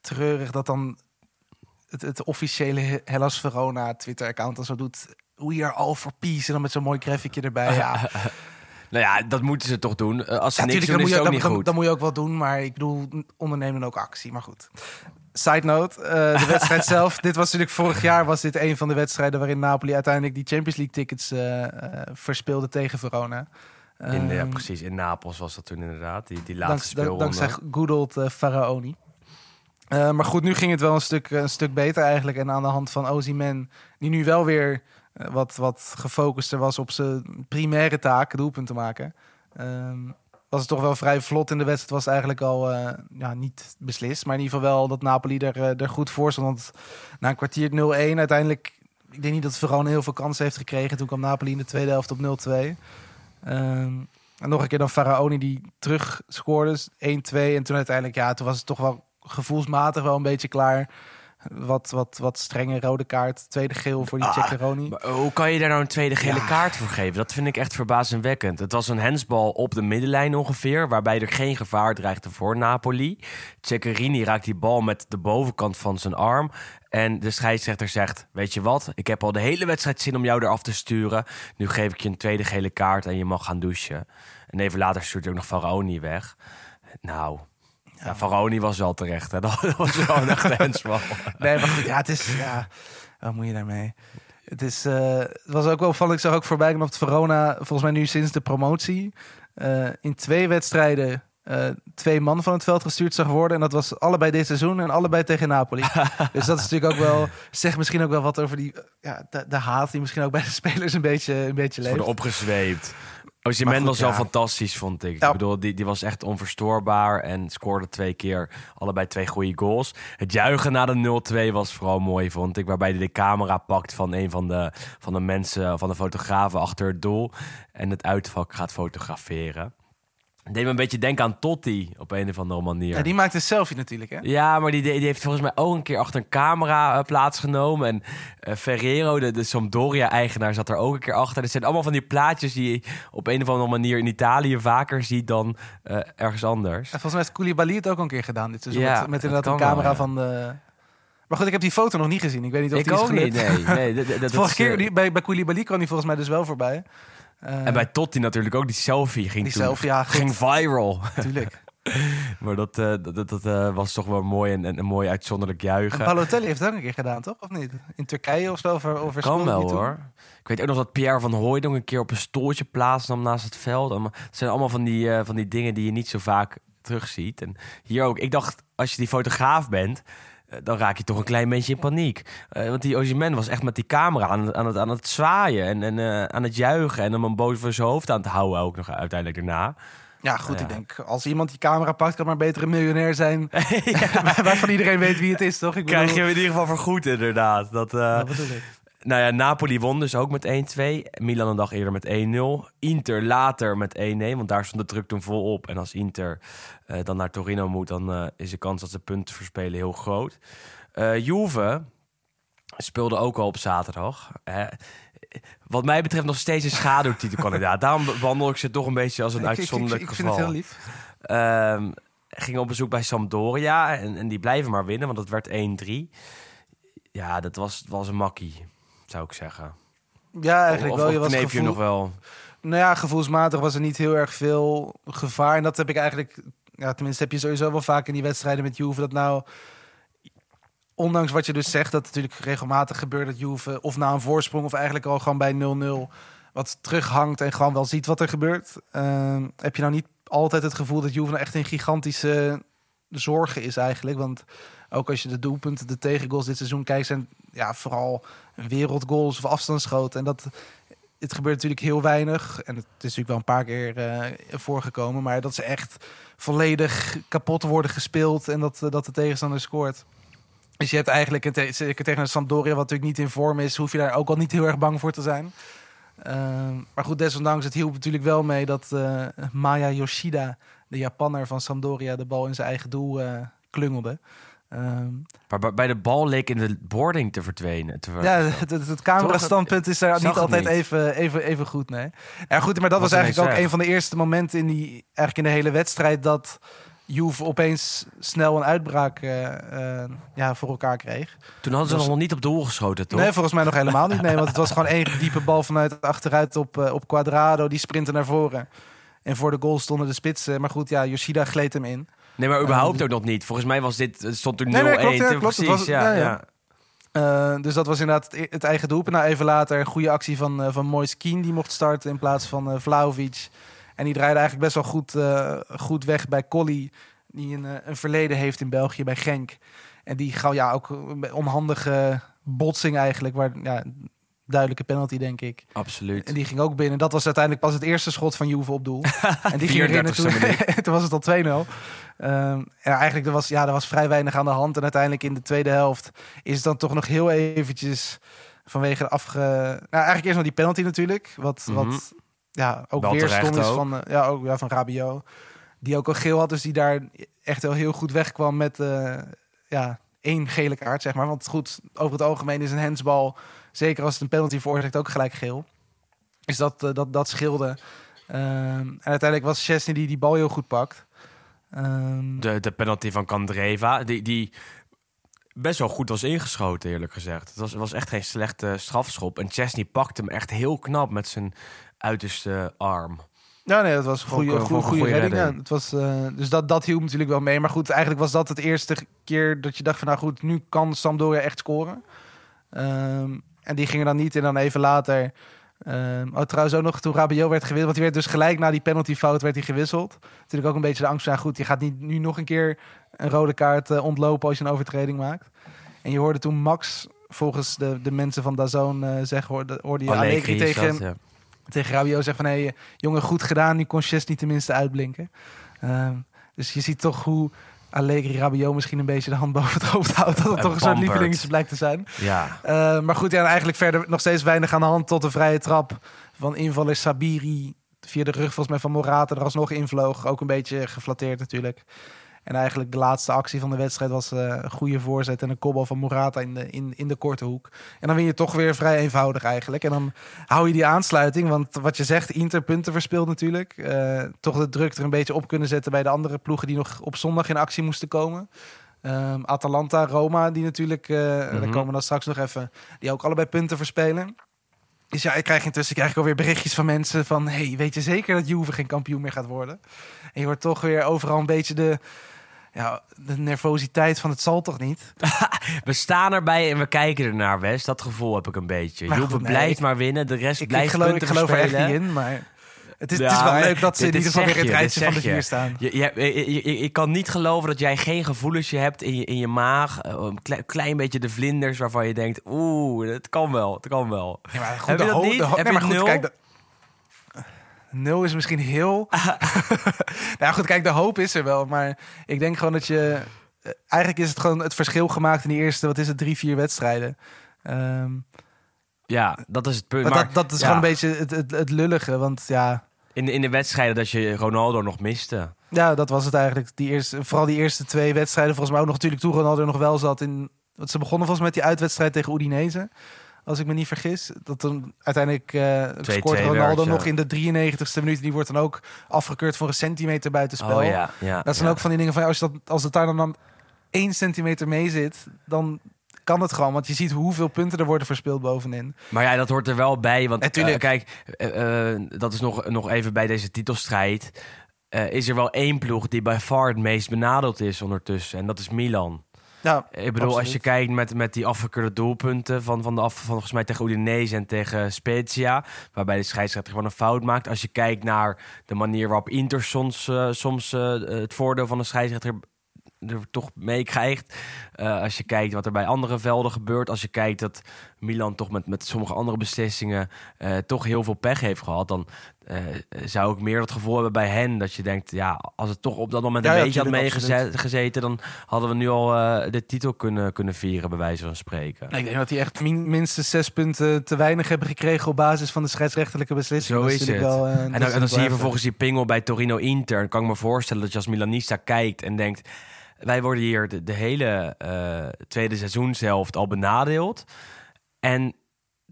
Speaker 2: treurig dat dan het, het officiële He- Hellas Verona Twitter-account dan zo doet. We are all for peace. En dan met zo'n mooi graficje erbij. Ja,
Speaker 1: Nou ja, dat moeten ze toch doen. Eh, Als ze
Speaker 2: ja,
Speaker 1: niks
Speaker 2: tuurlijk,
Speaker 1: doen,
Speaker 2: dan
Speaker 1: is
Speaker 2: je,
Speaker 1: het ook
Speaker 2: dan,
Speaker 1: niet goed.
Speaker 2: dan moet je ook wel doen. Maar ik bedoel, ondernemen ook actie. Maar goed. Side note, eh, de wedstrijd zelf. Dit was natuurlijk vorig jaar was dit een van de wedstrijden waarin Napoli uiteindelijk die Champions League tickets eh, eh, verspeelde tegen Verona.
Speaker 1: in, ja,
Speaker 2: Ehm,
Speaker 1: precies, in Napels was dat toen inderdaad. Die, laatste
Speaker 2: dank-
Speaker 1: speelronde.
Speaker 2: dankzij good old Faraoni. Maar goed, nu ging het wel een stuk, een stuk beter eigenlijk. En aan de hand van Ozyman, die nu wel weer wat, wat gefocuster was op zijn primaire taak, doelpunt te maken. Ehm, was het toch wel vrij vlot in de wedstrijd. Was eigenlijk al eh, ja, niet beslist. Maar in ieder geval wel dat Napoli er, eh, er goed voor stond. Want na een kwartier 0-1 uiteindelijk... Ik denk niet dat Verona heel veel kansen heeft gekregen. Toen kwam Napoli in de tweede helft op 0-2. Ehm, en nog een keer dan Faraoni die terug scoorde. 1-2. En toen uiteindelijk, ja, toen was het toch wel gevoelsmatig wel een beetje klaar. Wat, wat, wat strenge rode kaart. Tweede geel voor die
Speaker 1: Ah, hoe kan je daar nou een tweede gele
Speaker 2: Ja.
Speaker 1: kaart voor geven? Dat vind ik echt verbazingwekkend. Het was een hensbal op de middenlijn ongeveer, waarbij er geen gevaar dreigde voor Napoli. Ceccherini raakt die bal met de bovenkant van zijn arm. En de scheidsrechter zegt: Weet je wat, ik heb al de hele wedstrijd zin om jou eraf te sturen. Nu geef ik je een tweede gele kaart en je mag gaan douchen. En even later stuurt hij ook nog Faraoni weg. Nou, ja, Faraoni was wel terecht. Hè? Dat was wel een echte hensbal.
Speaker 2: Nee, maar goed, ja, het is... Ja, wat moet je daarmee? Het, is, eh, het was ook wel opvallend. Ik zag ook voorbij op het Verona, volgens mij nu sinds de promotie, eh, in twee wedstrijden eh, twee man van het veld gestuurd zag worden. En dat was allebei dit seizoen en allebei tegen Napoli. dus dat is natuurlijk ook wel, zegt misschien ook wel wat over die, ja, de, de haat die misschien ook bij de spelers een beetje, een beetje
Speaker 1: Ze
Speaker 2: leeft.
Speaker 1: worden opgezweept.
Speaker 2: Maar
Speaker 1: Osimhen
Speaker 2: goed,
Speaker 1: was wel
Speaker 2: ja.
Speaker 1: fantastisch, vond ik.
Speaker 2: Ja.
Speaker 1: Ik bedoel, die, die was echt onverstoorbaar en scoorde twee keer allebei twee goede goals. Het juichen na de 0-2 was vooral mooi, vond ik. Waarbij hij de camera pakt van een van de, van de mensen, van de fotografen achter het doel. En het uitvak gaat fotograferen. Deed me een beetje denken aan Totti op een of andere manier.
Speaker 2: Ja, die maakt een selfie natuurlijk, hè?
Speaker 1: Ja, maar die, die heeft volgens mij ook een keer achter een camera eh, plaatsgenomen. En eh, Ferrero, de, de Sampdoria-eigenaar, zat er ook een keer achter. Het zijn allemaal van die plaatjes die je op een of andere manier in Italië vaker ziet dan eh, ergens anders.
Speaker 2: En volgens mij heeft Koulibaly het ook een keer gedaan dit seizoen.
Speaker 1: Ja,
Speaker 2: met, met
Speaker 1: dat
Speaker 2: inderdaad een
Speaker 1: wel,
Speaker 2: camera
Speaker 1: ja.
Speaker 2: van de... Maar goed, ik heb die foto nog niet gezien. Ik weet niet of
Speaker 1: Ik
Speaker 2: die is
Speaker 1: niet,
Speaker 2: gelukt.
Speaker 1: nee. nee dat- dat- dat
Speaker 2: Vorige
Speaker 1: is,
Speaker 2: keer bij, bij Koulibaly kwam die volgens mij dus wel voorbij. Eh,
Speaker 1: En bij Totti natuurlijk ook, die selfie ging
Speaker 2: Die
Speaker 1: toen,
Speaker 2: selfie, ja,
Speaker 1: ging viral.
Speaker 2: Natuurlijk.
Speaker 1: maar dat, eh, dat, dat, dat, eh, was toch wel mooi en, en een mooi uitzonderlijk
Speaker 2: En
Speaker 1: juichen.
Speaker 2: Balotelli heeft het ook een keer gedaan, toch? Of niet? In Turkije of zo? Of, of
Speaker 1: Kan wel hoor. Ik weet ook nog dat Pierre van Hooijdonk een keer op een stoeltje plaatsnam naast het veld. Het zijn allemaal van die, van die dingen die je niet zo vaak terugziet. En hier ook. Ik dacht, als je die fotograaf bent, dan raak je toch een klein beetje in paniek. Eh, want die Ozyman was echt met die camera aan het, aan het, aan het zwaaien en, en eh, aan het juichen. En hem een boven zijn hoofd aan te houden ook nog uiteindelijk daarna.
Speaker 2: Ja, goed.
Speaker 1: Ja.
Speaker 2: Ik denk, als iemand die camera pakt, kan maar beter een miljonair zijn. Waarvan iedereen weet wie het is, toch? Ik
Speaker 1: Krijg je
Speaker 2: bedoel-
Speaker 1: hem in ieder geval vergoed inderdaad. Dat, eh,
Speaker 2: Dat bedoel ik.
Speaker 1: Nou ja, Napoli won dus ook met 1-2. Milan een dag eerder met 1-0. Inter later met 1-1, want daar stond de druk toen vol op. En als Inter eh, dan naar Torino moet, dan eh, is de kans dat ze punten verspelen heel groot. Eh Juve speelde ook al op zaterdag. Hè. wat mij betreft nog steeds een schaduwtitelkandidaat. Daarom behandel ik ze toch een beetje als een
Speaker 2: Ik, ik, ik,
Speaker 1: uitzonderlijk
Speaker 2: ik vind
Speaker 1: geval.
Speaker 2: het heel lief.
Speaker 1: Ehm, ging op bezoek bij Sampdoria en, en die blijven maar winnen, want het werd 1-3. Ja, dat was, was een makkie, zou ik zeggen.
Speaker 2: Ja, eigenlijk
Speaker 1: of,
Speaker 2: wel. Je was
Speaker 1: kneep je nog wel?
Speaker 2: Nou ja, gevoelsmatig was er niet heel erg veel gevaar. En dat heb ik eigenlijk... Ja, tenminste heb je sowieso wel vaak in die wedstrijden met Juve... dat nou, ondanks wat je dus zegt... dat natuurlijk regelmatig gebeurt dat Juve... of na een voorsprong of eigenlijk al gewoon bij 0-0... wat terughangt en gewoon wel ziet wat er gebeurt. Ehm, heb je nou niet altijd het gevoel dat Juve nou echt een gigantische zorgen is eigenlijk? Want ook als je de doelpunten, de tegengoals dit seizoen kijkt... zijn ja, vooral wereldgoals of afstandsschoten. En dat het gebeurt natuurlijk heel weinig. En het is natuurlijk wel een paar keer eh, voorgekomen. Maar dat ze echt volledig kapot worden gespeeld. En dat, dat de tegenstander scoort. Dus je hebt eigenlijk, zeker tegen een Sampdoria, wat natuurlijk niet in vorm is, hoef je daar ook al niet heel erg bang voor te zijn. Ehm, maar goed, desondanks, het hielp natuurlijk wel mee dat eh, Maya Yoshida, de Japanner van Sampdoria, de bal in zijn eigen doel eh, klungelde. Ehm,
Speaker 1: Maar bij- bij de bal leek in de boarding te verdwenen. Te
Speaker 2: ja, het, het, het camera-standpunt is daar niet altijd
Speaker 1: niet.
Speaker 2: Even, even, even goed, nee. Ja, goed, maar dat
Speaker 1: Wat
Speaker 2: was eigenlijk ook een van de eerste momenten in die, eigenlijk in de hele wedstrijd dat Juve opeens snel een uitbraak eh, eh, ja, voor elkaar kreeg.
Speaker 1: Toen hadden ze nog niet op doel geschoten, toch?
Speaker 2: Nee, volgens mij nog helemaal niet. Nee, want het was gewoon één diepe bal vanuit achteruit op, eh, op Quadrado. Die sprintte naar voren. En voor de goal stonden de spitsen. Maar goed, ja, Yoshida gleed hem in.
Speaker 1: Nee, maar überhaupt
Speaker 2: Eh,
Speaker 1: ook nog niet. Volgens mij was dit, stond er 0-1.
Speaker 2: Nee, nee, klopt, ja, klopt.
Speaker 1: Precies,
Speaker 2: was-
Speaker 1: ja,
Speaker 2: ja. Eh, dus dat was inderdaad het, het eigen doelpunt. Nou, even later een goede actie van, uh, van Keane. Die mocht starten in plaats van eh Vlaovic. En die draaide eigenlijk best wel goed, eh, goed weg bij Colli. Die een, eh, een verleden heeft in België bij Genk. En die gauw ja, ook een onhandige botsing eigenlijk. Waar, ja, duidelijke penalty, denk ik.
Speaker 1: Absoluut.
Speaker 2: En die ging ook binnen. Dat was uiteindelijk pas het eerste schot van Juve op doel. en die ging erin en
Speaker 1: 34e
Speaker 2: toen, toen was het al 2-0. Ehm ja, eigenlijk er was, ja, er was vrij weinig aan de hand. En uiteindelijk in de tweede helft is het dan toch nog heel eventjes vanwege de afge... Nou, eigenlijk eerst nog die penalty natuurlijk. Wat,
Speaker 1: Mhm.
Speaker 2: wat ja, ook
Speaker 1: Wel
Speaker 2: weer stom is van, eh, ja, ook, ja, van Rabiot. Die ook al geel had, dus die daar echt wel heel goed wegkwam met eh, ja, één gele kaart, zeg maar. Want goed, over het algemeen is een handsbal, zeker als het een penalty veroorzaakt, ook gelijk geel. Dus dat, eh, dat, dat scheelde. Ehm, en uiteindelijk was Chesney die die bal heel goed pakt. Ehm,
Speaker 1: De, de penalty van Kandreva, die, die best wel goed was ingeschoten, eerlijk gezegd. Het was, was echt geen slechte strafschop. En Chesney pakte hem echt heel knap met zijn uiterste arm.
Speaker 2: Ja, nee, dat was een goede, goede, goede
Speaker 1: goede
Speaker 2: redding. Ja, het was, eh, dus dat, dat hielp natuurlijk wel mee. Maar goed, eigenlijk was dat het eerste keer dat je dacht van... nou goed, nu kan Sampdoria echt scoren. Ehm, en die gingen dan niet. En dan even later... ehm oh, trouwens ook nog toen Rabiot werd gewisseld. Want die werd dus gelijk na die penaltyfout werd hij gewisseld. Natuurlijk ook een beetje de angst van... goed, je gaat niet nu nog een keer een rode kaart eh, ontlopen... als je een overtreding maakt. En je hoorde toen Max... Volgens de, de mensen van Dazon eh zeggen, hoorde, hoorde je Allegri tegen,
Speaker 1: dat, ja.
Speaker 2: tegen Rabiot zegt van... hé, hey, jongen, goed gedaan. Nu kon Chesney tenminste uitblinken. Ehm, dus je ziet toch hoe Allegri Rabiot misschien een beetje de hand boven het hoofd houdt. Dat het
Speaker 1: En
Speaker 2: toch een soort lievelingetje blijkt te zijn.
Speaker 1: Ja,
Speaker 2: Eh, maar goed, ja, en eigenlijk verder nog steeds weinig aan de hand tot de vrije trap van invaller Sabiri. Via de rug volgens mij van Morata er alsnog invloog. Ook een beetje geflatteerd natuurlijk. En eigenlijk de laatste actie van de wedstrijd was eh, een goede voorzet en een kopbal van Morata in de, in, in de korte hoek. En dan win je toch weer vrij eenvoudig eigenlijk. En dan hou je die aansluiting, want wat je zegt, Inter punten verspeelt natuurlijk. Eh, toch de druk er een beetje op kunnen zetten bij de andere ploegen die nog op zondag in actie moesten komen. Ehm, Atalanta, Roma, die natuurlijk, eh daar komen we dan straks nog even, die ook allebei punten verspelen. Dus ja, ik krijg intussen krijg ik alweer berichtjes van mensen van... hey, weet je zeker dat Juve geen kampioen meer gaat worden? En je hoort toch weer overal een beetje de, ja, de nervositeit van het zal toch niet?
Speaker 1: we staan erbij en we kijken ernaar, West. Dat gevoel heb ik een beetje.
Speaker 2: Maar goed, nee,
Speaker 1: blijft
Speaker 2: ik-
Speaker 1: maar winnen, de rest
Speaker 2: Ik, ik
Speaker 1: blijft
Speaker 2: geloof, ik geloof er echt
Speaker 1: verspelen.
Speaker 2: niet in, maar het is,
Speaker 1: Ja,
Speaker 2: het is wel
Speaker 1: maar
Speaker 2: leuk dat ze in
Speaker 1: dit
Speaker 2: ieder geval weer het
Speaker 1: je,
Speaker 2: rijtje van de vier staan.
Speaker 1: Je, je, ik kan niet geloven dat jij geen gevoelensje hebt in je, in je maag. eh, Een klein, klein beetje de vlinders waarvan je denkt... Oeh, het kan wel, het kan wel.
Speaker 2: Ja, maar goed,
Speaker 1: Heb je dat niet?
Speaker 2: de
Speaker 1: Heb
Speaker 2: nee,
Speaker 1: je
Speaker 2: maar goed,
Speaker 1: nul?
Speaker 2: kijk, nul is misschien heel. nou goed, kijk, de hoop is er wel, maar ik denk gewoon dat je. eh, Eigenlijk is het gewoon het verschil gemaakt in die eerste, wat is het, drie, vier wedstrijden. Ehm,
Speaker 1: Ja, dat is het punt.
Speaker 2: maar
Speaker 1: Maar,
Speaker 2: dat, dat is
Speaker 1: ja,
Speaker 2: gewoon een beetje het, het, het lullige, want ja,
Speaker 1: In de, in de wedstrijden dat je Ronaldo nog miste.
Speaker 2: ja, dat was het eigenlijk. Die eerste, vooral die eerste twee wedstrijden, volgens mij ook nog natuurlijk toen Ronaldo nog wel zat in. Want ze begonnen volgens mij met die uitwedstrijd tegen Udinese. Als ik me niet vergis. Dat toen uiteindelijk
Speaker 1: 2-2
Speaker 2: scoort Ronaldo nog in de 93ste minuut. Die wordt dan ook afgekeurd voor een centimeter buitenspel.
Speaker 1: Oh ja, ja.
Speaker 2: Dat zijn ook van die dingen van als, je dat, als het daar dan, dan één centimeter mee zit, dan kan het gewoon. Want je ziet hoeveel punten er worden verspeeld bovenin.
Speaker 1: Maar ja, dat hoort er wel bij. Want
Speaker 2: Natuurlijk.
Speaker 1: eh, kijk, eh, dat is nog, nog even bij deze titelstrijd. Is er wel één ploeg die bij far het meest benadeeld is ondertussen. En dat is Milan.
Speaker 2: Ja,
Speaker 1: Ik bedoel, als je kijkt met, met die afgekeurde doelpunten van, van, de af, van volgens mij tegen Udinese en tegen Spezia, waarbij de scheidsrechter gewoon een fout maakt. Als je kijkt naar de manier waarop Inter soms, eh, soms eh, het voordeel van de scheidsrechter er toch meekrijgt. Eh, als je kijkt wat er bij andere velden gebeurt. Als je kijkt dat Milan toch met, met sommige andere beslissingen toch heel veel pech heeft gehad. Dan eh, zou ik meer het gevoel hebben bij hen. Dat je denkt, ja, als het toch op dat moment een
Speaker 2: ja,
Speaker 1: beetje had meegezeten. Dan hadden we nu al eh, de titel kunnen, kunnen vieren, bij wijze van spreken.
Speaker 2: Ik denk dat die echt min- minstens zes punten te weinig hebben gekregen op basis van de scheidsrechterlijke beslissing.
Speaker 1: Zo
Speaker 2: Dat
Speaker 1: is het.
Speaker 2: Wel, eh, dat
Speaker 1: en dan, en dan
Speaker 2: natuurlijk
Speaker 1: zie je vervolgens die pingel bij Torino Inter. Dan kan ik me voorstellen dat je als Milanista kijkt en denkt... wij worden hier de, de hele eh, tweede seizoenshelft al benadeeld. En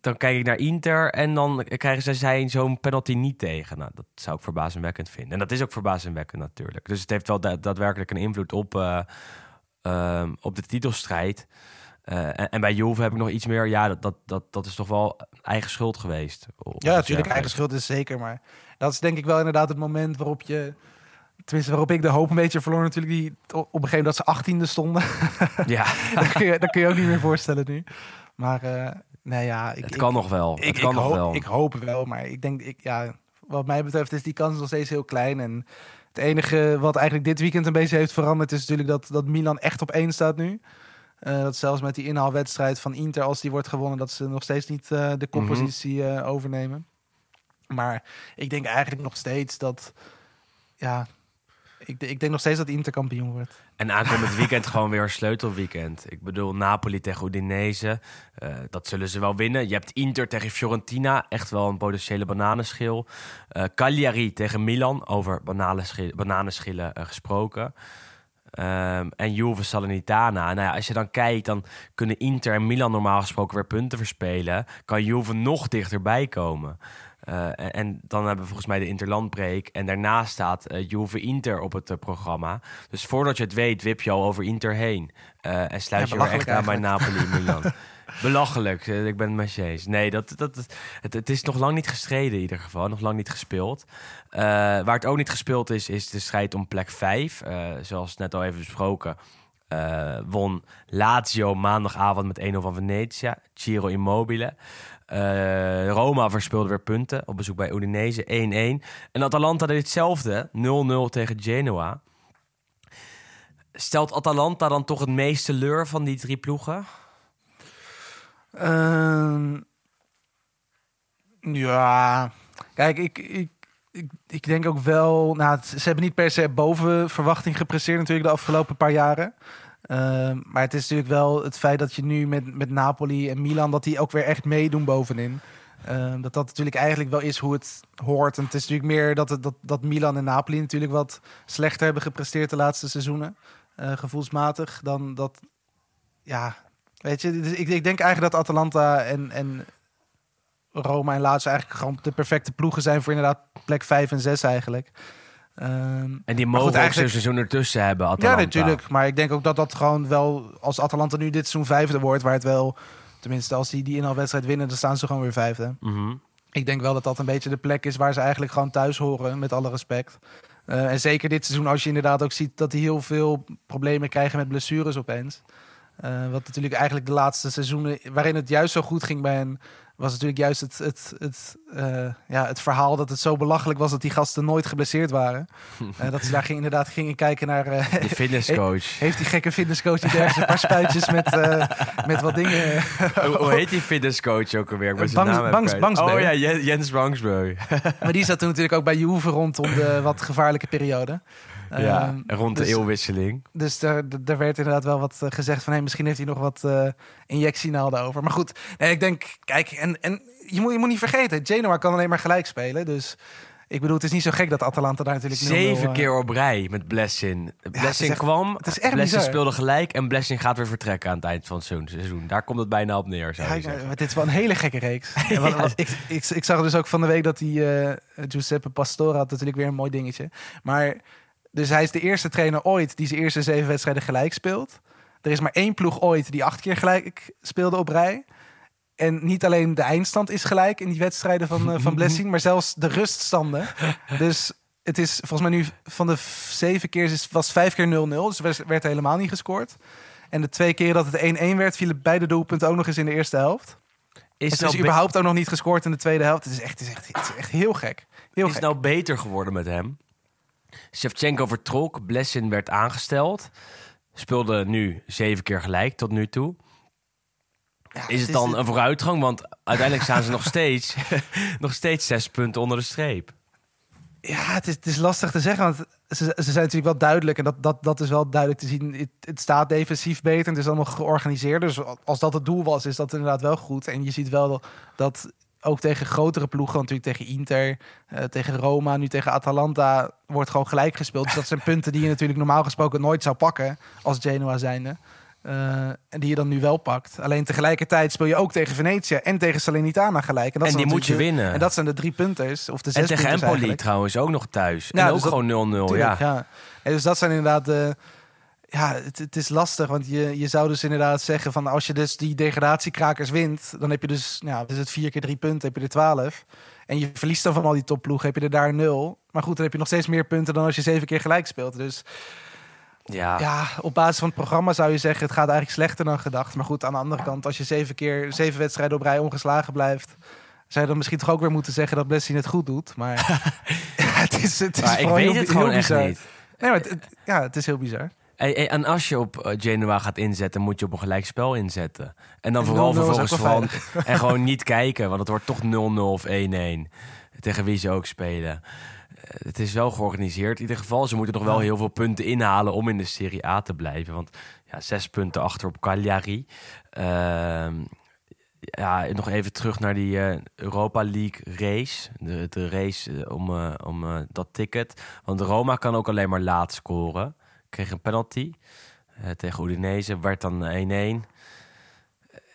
Speaker 1: dan kijk ik naar Inter en dan krijgen zij- zij zo'n penalty niet tegen. Nou, dat zou ik verbazingwekkend vinden. En dat is ook verbazingwekkend natuurlijk. Dus het heeft wel da- daadwerkelijk een invloed op, eh, ehm, op de titelstrijd. Eh, en, en bij Juve heb ik nog iets meer... Ja, dat, dat, dat, dat is toch wel eigen schuld geweest.
Speaker 2: Ja, natuurlijk. Eigen schuld is zeker. Maar dat is denk ik wel inderdaad het moment waarop je... Tenminste, waarop ik de hoop een beetje verloor natuurlijk. Die, op een gegeven moment dat ze achttiende stonden.
Speaker 1: Ja,
Speaker 2: dat, kun je, dat kun je ook niet meer voorstellen nu. Maar nee, ja... Ik,
Speaker 1: het
Speaker 2: ik-
Speaker 1: kan nog wel.
Speaker 2: Ik,
Speaker 1: het
Speaker 2: ik,
Speaker 1: kan nog
Speaker 2: hoop,
Speaker 1: wel.
Speaker 2: ik hoop wel, maar ik denk, ik, ja, wat mij betreft is die kans nog steeds heel klein. En het enige wat eigenlijk dit weekend een beetje heeft veranderd is natuurlijk dat, dat Milan echt op één staat nu. Eh, dat zelfs met die inhaalwedstrijd van Inter, als die wordt gewonnen, dat ze nog steeds niet eh, de koppositie eh, overnemen. Maar ik denk eigenlijk nog steeds dat, ja, ik, ik denk nog steeds dat Inter kampioen wordt.
Speaker 1: En aankomend weekend gewoon weer een sleutelweekend. Ik bedoel, Napoli tegen Udinese. eh, dat zullen ze wel winnen. Je hebt Inter tegen Fiorentina. Echt wel een potentiële bananenschil. Eh, Cagliari tegen Milan. Over bananenschil, bananenschillen eh, gesproken. Ehm, en Juve Salernitana. Nou ja, als je dan kijkt, dan kunnen Inter en Milan normaal gesproken weer punten verspelen. Kan Juve nog dichterbij komen. Eh, en, en dan hebben we volgens mij de Interlandbreek. En daarna staat eh, Juve Inter op het eh, programma. Dus voordat je het weet, wip je al over Inter heen. En sluit
Speaker 2: Ja,
Speaker 1: je weer echt aan bij Napoli Milan. Belachelijk, ik ben het met je eens. Nee, dat, dat, het, het is nog lang niet gestreden in ieder geval. Nog lang niet gespeeld. Waar het ook niet gespeeld is, is de strijd om plek 5. zoals net al even besproken. eh, won Lazio maandagavond met 1-0 van Venezia. Ciro Immobile. Eh, Roma verspeelde weer punten op bezoek bij Udinese 1-1. En Atalanta deed hetzelfde, 0-0 tegen Genoa. Stelt Atalanta dan toch het meest teleur van die drie ploegen?
Speaker 2: Ehm, ja, kijk, ik, ik, ik, denk ook wel... Nou, ze hebben niet per se boven verwachting gepresteerd natuurlijk de afgelopen paar jaren. Ehm, maar het is natuurlijk wel het feit dat je nu met, met Napoli en Milan... dat die ook weer echt meedoen bovenin. Ehm, dat dat natuurlijk eigenlijk wel is hoe het hoort. En het is natuurlijk meer dat, dat, dat Milan en Napoli natuurlijk wat slechter hebben gepresteerd de laatste seizoenen. eh, gevoelsmatig dan dat... Ja, Weet je, ik, ik denk eigenlijk dat Atalanta en, en Roma en Lazio eigenlijk gewoon de perfecte ploegen zijn voor inderdaad plek 5 en 6 eigenlijk. Ehm,
Speaker 1: En die mogen
Speaker 2: goed,
Speaker 1: ook zo'n
Speaker 2: eigenlijk-
Speaker 1: seizoen ertussen hebben,
Speaker 2: ja, natuurlijk. Maar ik denk ook dat dat gewoon wel, als Atalanta nu dit seizoen vijfde wordt, waar het wel, tenminste als die die inhaalwedstrijd winnen, dan staan ze gewoon weer vijfde.
Speaker 1: Mhm.
Speaker 2: Ik denk wel dat dat een beetje de plek is waar ze eigenlijk gewoon thuis horen, met alle respect. Eh, en zeker dit seizoen, als je inderdaad ook ziet dat die heel veel problemen krijgen met blessures opeens. Eh, wat natuurlijk eigenlijk de laatste seizoenen, waarin het juist zo goed ging bij hen, was natuurlijk juist het, het, het, eh, ja, het verhaal dat het zo belachelijk was dat die gasten nooit geblesseerd waren. Eh, dat ze daar ging, inderdaad gingen kijken naar.
Speaker 1: De fitnesscoach.
Speaker 2: heeft die gekke fitnesscoach niet ergens een paar spuitjes met, met wat dingen?
Speaker 1: hoe, hoe heet die fitnesscoach ook alweer?
Speaker 2: Bangs-
Speaker 1: naam
Speaker 2: Bangs-. Bangsbeu.
Speaker 1: Oh ja, Jen- Jens Bangsbeu.
Speaker 2: Maar die zat toen natuurlijk ook bij Juve rondom de wat gevaarlijke periode.
Speaker 1: Ja,
Speaker 2: Ehm,
Speaker 1: rond de
Speaker 2: dus-
Speaker 1: eeuwwisseling.
Speaker 2: Dus daar, daar werd inderdaad wel wat eh, gezegd van... Hey, misschien heeft hij nog wat eh injectienaalden over. Maar goed, nee, ik denk... Kijk, en, en je, moet, je moet niet vergeten... Genoa kan alleen maar gelijk spelen. Dus ik bedoel, het is niet zo gek dat Atalanta daar natuurlijk 0-0,
Speaker 1: Zeven
Speaker 2: eh,
Speaker 1: keer op rij met Blessing. Blessing kwam,
Speaker 2: het is echt bizar.
Speaker 1: speelde gelijk... en Blessing gaat weer vertrekken aan het eind van het seizoen-. Daar komt het bijna op neer, zou
Speaker 2: Ja, ik-
Speaker 1: zeggen.
Speaker 2: dit is wel een hele gekke reeks. Wat- wat- ik, ik, ik zag dus ook van de week dat die Giuseppe Pastore had natuurlijk weer een mooi dingetje. Maar dus hij is de eerste trainer ooit die zijn eerste zeven wedstrijden gelijk speelt. Er is maar één ploeg ooit die acht keer gelijk speelde op rij. En niet alleen de eindstand is gelijk in die wedstrijden van, eh, van Blessing, maar zelfs de ruststanden. Dus het is volgens mij nu van de zeven keer is, was vijf keer 0-0. Dus er werd- werd helemaal niet gescoord. En de twee keer dat het 1-1 werd, vielen beide doelpunten ook nog eens in de eerste helft.
Speaker 1: Is,
Speaker 2: Het
Speaker 1: nou
Speaker 2: is
Speaker 1: be-
Speaker 2: überhaupt ook nog niet gescoord in de tweede helft. Het is echt, het is echt, het is echt heel gek. Heel
Speaker 1: is
Speaker 2: gek.
Speaker 1: nou beter geworden met hem? Shevchenko vertrok, Blessing werd aangesteld. Speelde nu zeven keer gelijk tot nu toe.
Speaker 2: Ja,
Speaker 1: Is het dan een vooruitgang? Want uiteindelijk staan ze nog steeds, nog steeds zes punten onder de streep.
Speaker 2: Ja, het is, het is lastig te zeggen. Want ze, ze zijn natuurlijk wel duidelijk. En dat, dat, dat is wel duidelijk te zien. Het, het staat defensief beter. En het is allemaal georganiseerd. Dus als dat het doel was, is dat inderdaad wel goed. En je ziet wel dat ook tegen grotere ploegen, natuurlijk tegen Inter, eh, tegen Roma, nu tegen Atalanta, wordt gewoon gelijk gespeeld. Dus dat zijn punten die je natuurlijk normaal gesproken nooit zou pakken als Genoa zijnde. Eh, en die je dan nu wel pakt. Alleen tegelijkertijd speel je ook tegen Venetië en tegen Salernitana gelijk. dat
Speaker 1: En die moet je winnen.
Speaker 2: En dat zijn de drie punters. Of de zes
Speaker 1: En tegen Empoli
Speaker 2: eigenlijk.
Speaker 1: trouwens ook nog thuis.
Speaker 2: Ja,
Speaker 1: en ook
Speaker 2: dus dat-
Speaker 1: gewoon 0-0.
Speaker 2: Tuurlijk,
Speaker 1: Ja.
Speaker 2: ja. En dus dat zijn inderdaad de. Ja, het, het is lastig, want je, je zou dus inderdaad zeggen van als je dus die degradatiekrakers wint, dan heb je dus, nou, is het vier keer drie punten, heb je er twaalf. En je verliest dan van al die topploegen, heb je er daar nul. Maar goed, dan heb je nog steeds meer punten dan als je zeven keer gelijk speelt. Dus
Speaker 1: Ja.
Speaker 2: ja, op basis van het programma zou je zeggen, het gaat eigenlijk slechter dan gedacht. Maar goed, aan de andere kant, als je zeven keer, zeven wedstrijden op rij ongeslagen blijft, zou je dan misschien toch ook weer moeten zeggen dat Blessing het goed doet. Maar ja, het is, het is
Speaker 1: Maar ik weet
Speaker 2: heel-
Speaker 1: het
Speaker 2: heel
Speaker 1: gewoon echt
Speaker 2: bizar.
Speaker 1: niet.
Speaker 2: Nee, maar het, het- ja, het is heel bizar.
Speaker 1: Hey, hey, en als je op eh, Genoa gaat inzetten, moet je op een gelijkspel inzetten. En dan
Speaker 2: En
Speaker 1: vooral
Speaker 2: 0-0 is ook
Speaker 1: vervolgens gewoon... En gewoon niet kijken, want het wordt toch 0-0 of 1-1. Tegen wie ze ook spelen. Eh, Het is wel georganiseerd. In ieder geval, ze moeten nog wel heel veel punten inhalen om in de Serie A te blijven. Want ja, zes punten achter op Cagliari. Ehm, ja, nog even terug naar die eh, Europa League race. De, de race om, om dat ticket. Want Roma kan ook alleen maar laat scoren. Kreeg een penalty eh, tegen Udinese. Werd dan 1-1.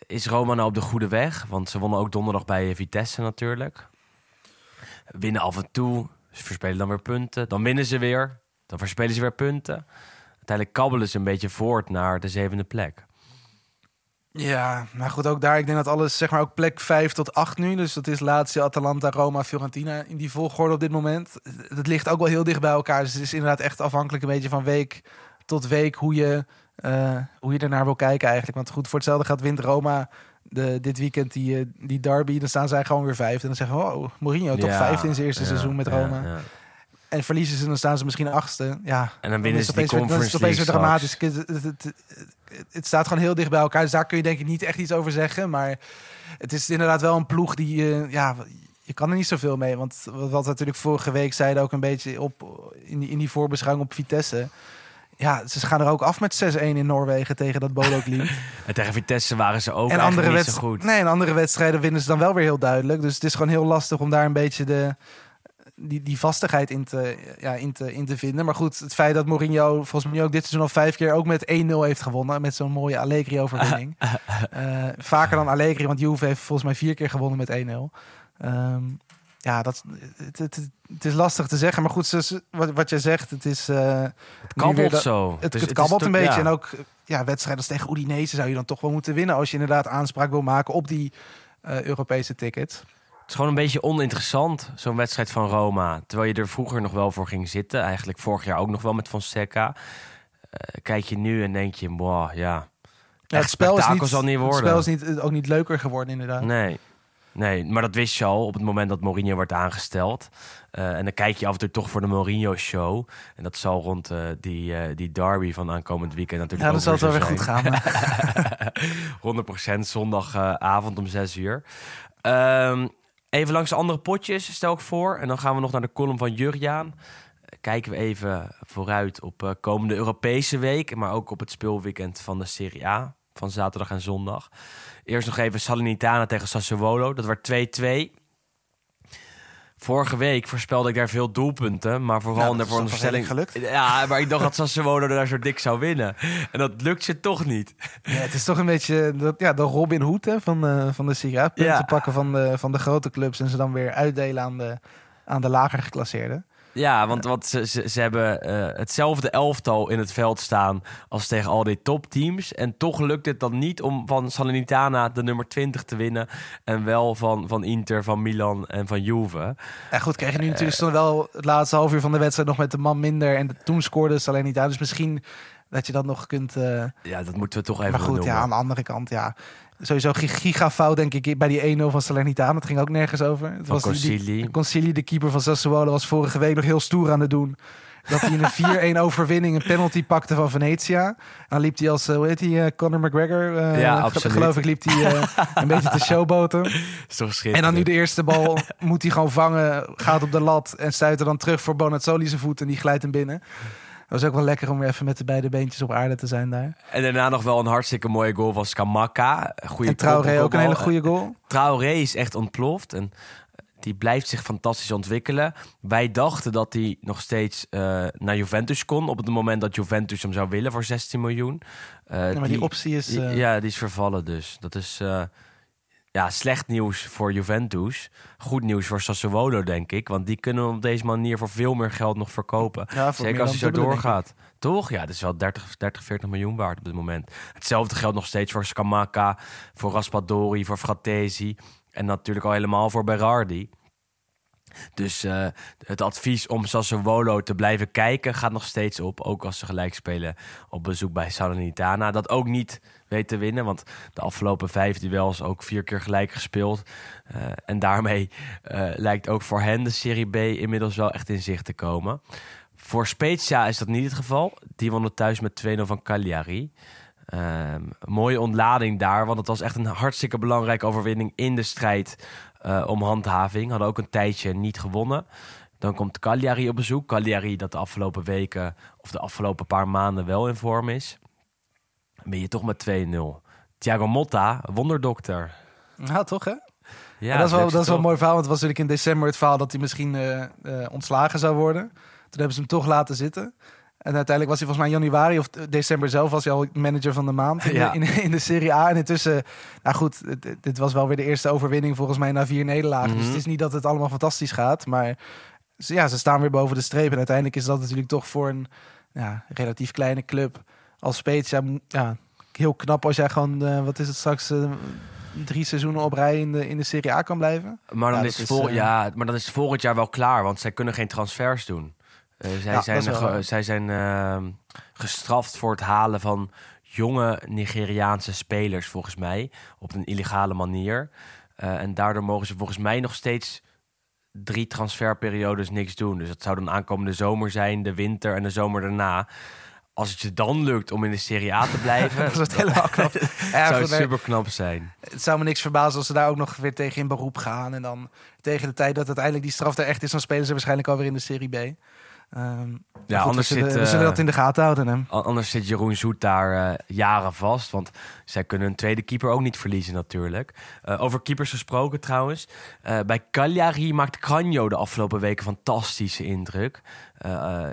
Speaker 1: Is Roma nou op de goede weg? Want ze wonnen ook donderdag bij Vitesse natuurlijk. Winnen af en toe. Ze verspelen dan weer punten. Dan winnen ze weer. Dan verspelen ze weer punten. Uiteindelijk kabbelen ze een beetje voort naar de zevende plek.
Speaker 2: Ja, maar goed, ook daar. Ik denk dat alles, zeg maar, ook plek 5 tot 8 nu. Dus dat is Lazio, Atalanta, Roma, Fiorentina in die volgorde op dit moment. Het ligt ook wel heel dicht bij elkaar. Dus het is inderdaad echt afhankelijk een beetje van week tot week hoe je, eh, hoe je ernaar wil kijken eigenlijk. Want goed, voor hetzelfde gaat wint Roma de, dit weekend die, eh, die derby. Dan staan zij gewoon weer vijf. En dan zeggen we, oh, Mourinho, toch
Speaker 1: Ja,
Speaker 2: vijf in zijn eerste
Speaker 1: ja,
Speaker 2: seizoen met Roma.
Speaker 1: ja.
Speaker 2: En verliezen ze, dan staan ze misschien achtste. Ja,
Speaker 1: En dan winnen ze
Speaker 2: het
Speaker 1: die
Speaker 2: opeens weer- dan is het opeens weer dramatisch. Het, het, het, het- staat gewoon heel dicht bij elkaar. Dus daar kun je denk ik niet echt iets over zeggen. Maar het is inderdaad wel een ploeg die... eh, ja, je kan er niet zoveel mee. Want wat we natuurlijk vorige week zeiden ook een beetje op, in, die, in die voorbeschouwing op Vitesse. Ja, ze gaan er ook af met 6-1 in Noorwegen tegen dat Bolo Glimt.
Speaker 1: En tegen Vitesse waren ze ook
Speaker 2: en andere,
Speaker 1: niet
Speaker 2: wedst-
Speaker 1: zo goed.
Speaker 2: nee, en andere wedstrijden winnen ze dan wel weer heel duidelijk. Dus het is gewoon heel lastig om daar een beetje de, die, die vastigheid in te, ja, in, te, in te vinden. Maar goed, het feit dat Mourinho volgens mij ook dit seizoen al vijf keer ook met 1-0 heeft gewonnen. Met zo'n mooie Allegri-overwinning. Eh, vaker dan Allegri, want Juve heeft volgens mij vier keer gewonnen met 1-0. Ehm, ja, dat, het, het, het is lastig te zeggen. Maar goed, ze- wat, wat jij zegt, het is... eh,
Speaker 1: Het kabbelt
Speaker 2: dat-
Speaker 1: zo.
Speaker 2: het,
Speaker 1: Dus
Speaker 2: kabbelt
Speaker 1: toch-
Speaker 2: een beetje.
Speaker 1: ja.
Speaker 2: En ook ja, wedstrijden als tegen Udinese zou je dan toch wel moeten winnen... als je inderdaad aanspraak wil maken op die eh, Europese tickets.
Speaker 1: Het is gewoon een beetje oninteressant, zo'n wedstrijd van Roma. Terwijl je er vroeger nog wel voor ging zitten. Eigenlijk vorig jaar ook nog wel met Fonseca. Eh, kijk je nu en denk je, wow, ja.
Speaker 2: Het spel is niet,
Speaker 1: zal niet worden.
Speaker 2: Het spel is niet, eh, ook niet leuker geworden, inderdaad.
Speaker 1: Nee. Nee, maar dat wist je al op het moment dat Mourinho werd aangesteld. Eh, en dan kijk je af en toe toch voor de Mourinho-show. En dat zal rond die, die derby van aankomend weekend natuurlijk
Speaker 2: Ja, dan
Speaker 1: ook
Speaker 2: zal het wel weer goed gaan.
Speaker 1: 100% zondagavond om 6 uur. Ehm, even langs de andere potjes, stel ik voor. En dan gaan we nog naar de column van Jurjaan. Kijken we even vooruit op eh, komende Europese week. Maar ook op het speelweekend van de Serie A. Van zaterdag en zondag. Eerst nog even Salernitana tegen Sassuolo. Dat werd 2-2. Vorige week voorspelde ik daar veel doelpunten. Maar vooral
Speaker 2: Nou,
Speaker 1: in de veronderstelling...
Speaker 2: redelijk
Speaker 1: Ja, maar ik dacht dat Sassuolo daar zo dik zou winnen. En dat lukt ze toch niet.
Speaker 2: Ja, het is toch een beetje dat, ja, de Robin Hood hè, van, eh, van de Serie A. Punten
Speaker 1: Ja.
Speaker 2: pakken van de, van de grote clubs en ze dan weer uitdelen aan de, aan de lager geclasseerden.
Speaker 1: Ja, want wat ze, ze, ze hebben eh, hetzelfde elftal in het veld staan als tegen al die topteams. En toch lukt het dan niet om van Salernitana de nummer 20 te winnen. En wel van, van Inter, van Milan en van Juve.
Speaker 2: En goed, kreeg je nu natuurlijk stond wel het laatste half uur van de wedstrijd nog met de man minder. En toen scoorde aan. Dus misschien dat je dat nog kunt... eh,
Speaker 1: Ja, dat moeten we toch even
Speaker 2: maar goed, ja, aan de andere kant, ja. Sowieso gi- gigafout, denk ik, bij die 1-0 van Salernitana. Het ging ook nergens over. Het
Speaker 1: Van
Speaker 2: die- die-
Speaker 1: Concili.
Speaker 2: Concili, de keeper van Sassuolo, was vorige week nog heel stoer aan het doen. Dat hij in een 4-1 overwinning een penalty pakte van Venetia. En dan liep hij als, eh, hoe heet hij, eh, Conor McGregor? eh,
Speaker 1: Ja.
Speaker 2: Geloof ik, liep hij een beetje te showboten.
Speaker 1: Is toch
Speaker 2: En dan nu de eerste bal moet hij gewoon vangen, gaat op de lat en stuit er dan terug voor Bonazzoli zijn voet en die glijdt hem binnen. Dat was ook wel lekker om weer even met de beide beentjes op aarde te zijn daar.
Speaker 1: En daarna nog wel een hartstikke mooie goal van Skamaka. Goede
Speaker 2: en Traoré ook een hele goede goal.
Speaker 1: Traoré is echt ontploft en die blijft zich fantastisch ontwikkelen. Wij dachten dat hij nog steeds eh, naar Juventus kon op het moment dat Juventus hem zou willen voor 16 miljoen. Eh,
Speaker 2: Ja, maar die optie is... eh,
Speaker 1: ja, die is vervallen dus. Dat is eh, ja, slecht nieuws voor Juventus. Goed nieuws voor Sassuolo, denk ik. Want die kunnen op deze manier voor veel meer geld nog verkopen.
Speaker 2: Ja,
Speaker 1: Zeker als hij zo doorgaat. Toch? Ja, dat is wel 30, 30, 40 miljoen waard op dit moment. Hetzelfde geldt nog steeds voor Scamacca, voor Raspadori, voor Fratesi. En natuurlijk al helemaal voor Berardi. Dus eh, het advies om Sassuolo te blijven kijken gaat nog steeds op. Ook als ze gelijk spelen op bezoek bij Salernitana. Dat ook niet weet te winnen. Want de afgelopen vijf duels ook vier keer gelijk gespeeld. Eh, en daarmee eh, lijkt ook voor hen de Serie B inmiddels wel echt in zicht te komen. Voor Spezia is dat niet het geval. Die wonnen thuis met 2-0 van Cagliari. Ehm, mooie ontlading daar, want het was echt een hartstikke belangrijke overwinning in de strijd eh, om handhaving. Hadden ook een tijdje niet gewonnen. Dan komt Cagliari op bezoek. Cagliari dat de afgelopen weken of de afgelopen paar maanden wel in vorm is. Ben je toch met 2-0. Thiago Motta, wonderdokter.
Speaker 2: Nou, toch hè?
Speaker 1: Ja,
Speaker 2: dat is wel, dat is wel een mooi verhaal. Want het was natuurlijk in december het verhaal dat hij misschien eh, eh, ontslagen zou worden. Toen hebben ze hem toch laten zitten. En uiteindelijk was hij volgens mij in januari of december zelf was hij al manager van de maand in,
Speaker 1: Ja.
Speaker 2: de, in, in de Serie A. En intussen, nou goed, dit, dit was wel weer de eerste overwinning volgens mij na vier nederlagen. Dus
Speaker 1: Mhm.
Speaker 2: het is niet dat het allemaal fantastisch gaat, maar ze- ja, ze staan weer boven de streep. En uiteindelijk is dat natuurlijk toch voor een ja, relatief kleine club als Spezia ja, heel knap als jij gewoon, eh, wat is het straks, eh, drie seizoenen op rij in de, in de Serie A kan blijven.
Speaker 1: Maar dan,
Speaker 2: Ja,
Speaker 1: is vol,
Speaker 2: is, eh,
Speaker 1: ja, maar dan is het volgend jaar wel klaar, want zij kunnen geen transfers doen. Zij, zijn,
Speaker 2: wel
Speaker 1: zij zijn gestraft voor het halen van jonge Nigeriaanse spelers, volgens mij, op een illegale manier. En daardoor mogen ze volgens mij nog steeds drie transferperiodes niks doen. Dus dat zou dan aankomende zomer zijn, de winter en de zomer daarna. Als het je dan lukt om in de Serie A te blijven,
Speaker 2: Dat is het helemaal knap. Ja,
Speaker 1: zou het
Speaker 2: nee,
Speaker 1: super knap zijn.
Speaker 2: het zou me niks verbazen als ze daar ook nog weer tegen in beroep gaan. En dan tegen de tijd dat uiteindelijk die straf er echt is, dan spelen ze waarschijnlijk alweer in de Serie B. Ehm,
Speaker 1: Ja,
Speaker 2: goed,
Speaker 1: anders
Speaker 2: we, zullen,
Speaker 1: zit,
Speaker 2: we zullen
Speaker 1: eh,
Speaker 2: dat in de gaten houden.
Speaker 1: Anders zit Jeroen Zoet daar eh, jaren vast. Want zij kunnen een tweede keeper ook niet verliezen natuurlijk. Eh, over keepers gesproken trouwens. Bij Cagliari maakt Cranjo de afgelopen weken fantastische indruk.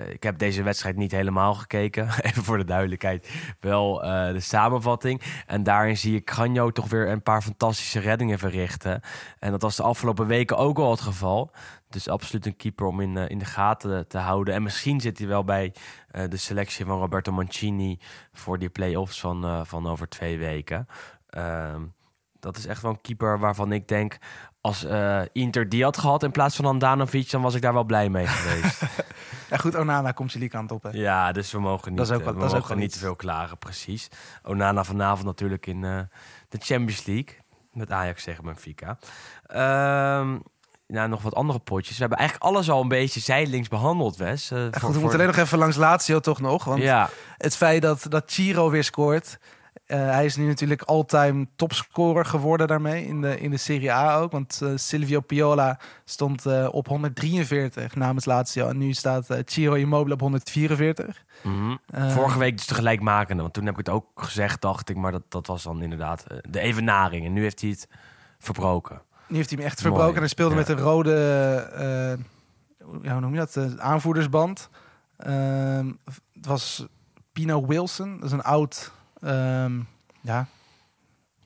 Speaker 1: Ik heb deze wedstrijd niet helemaal gekeken. Even voor de duidelijkheid. Wel de samenvatting. En daarin zie ik Cranjo toch weer een paar fantastische reddingen verrichten. En dat was de afgelopen weken ook al het geval. Dus absoluut een keeper om in, eh, in de gaten te houden. En misschien zit hij wel bij eh, de selectie van Roberto Mancini voor die play-offs van, eh, van over twee weken. Ehm, dat is echt wel een keeper waarvan ik denk... als Inter die had gehad in plaats van Andanovic... dan was ik daar wel blij mee geweest.
Speaker 2: Ja, goed, Onana komt jullie kant op. Hè?
Speaker 1: ja, dus we mogen niet,
Speaker 2: Dat is ook wel-
Speaker 1: we
Speaker 2: dat is ook
Speaker 1: mogen niet te veel klagen, precies. Onana vanavond natuurlijk in de Champions League. Met Ajax tegen Benfica. Ehm nou, nog wat andere potjes. We hebben eigenlijk alles al een beetje zijdelings behandeld, Wes. Eh, voor-
Speaker 2: goed, we
Speaker 1: voor-
Speaker 2: moeten alleen nog even langs Lazio toch nog. Want
Speaker 1: Ja,
Speaker 2: het feit dat, dat Chiro weer scoort. eh, hij is nu natuurlijk all-time topscorer geworden daarmee in de, in de Serie A ook. Want eh, Silvio Piola stond op 143 namens Lazio. En nu staat Ciro Immobile op 144.
Speaker 1: Mhm. Vorige week dus de gelijkmakende. Want toen heb ik het ook gezegd, dacht ik. Maar dat, dat was dan inderdaad de evenaring. En nu heeft hij het verbroken.
Speaker 2: Nu heeft hij hem echt
Speaker 1: Mooi,
Speaker 2: verbroken. En hij speelde
Speaker 1: ja.
Speaker 2: met een rode, ja, hoe noem je dat, Eh, aanvoerdersband. Ehm, het was Pino Wilson. Dat is een oud, ehm, ja,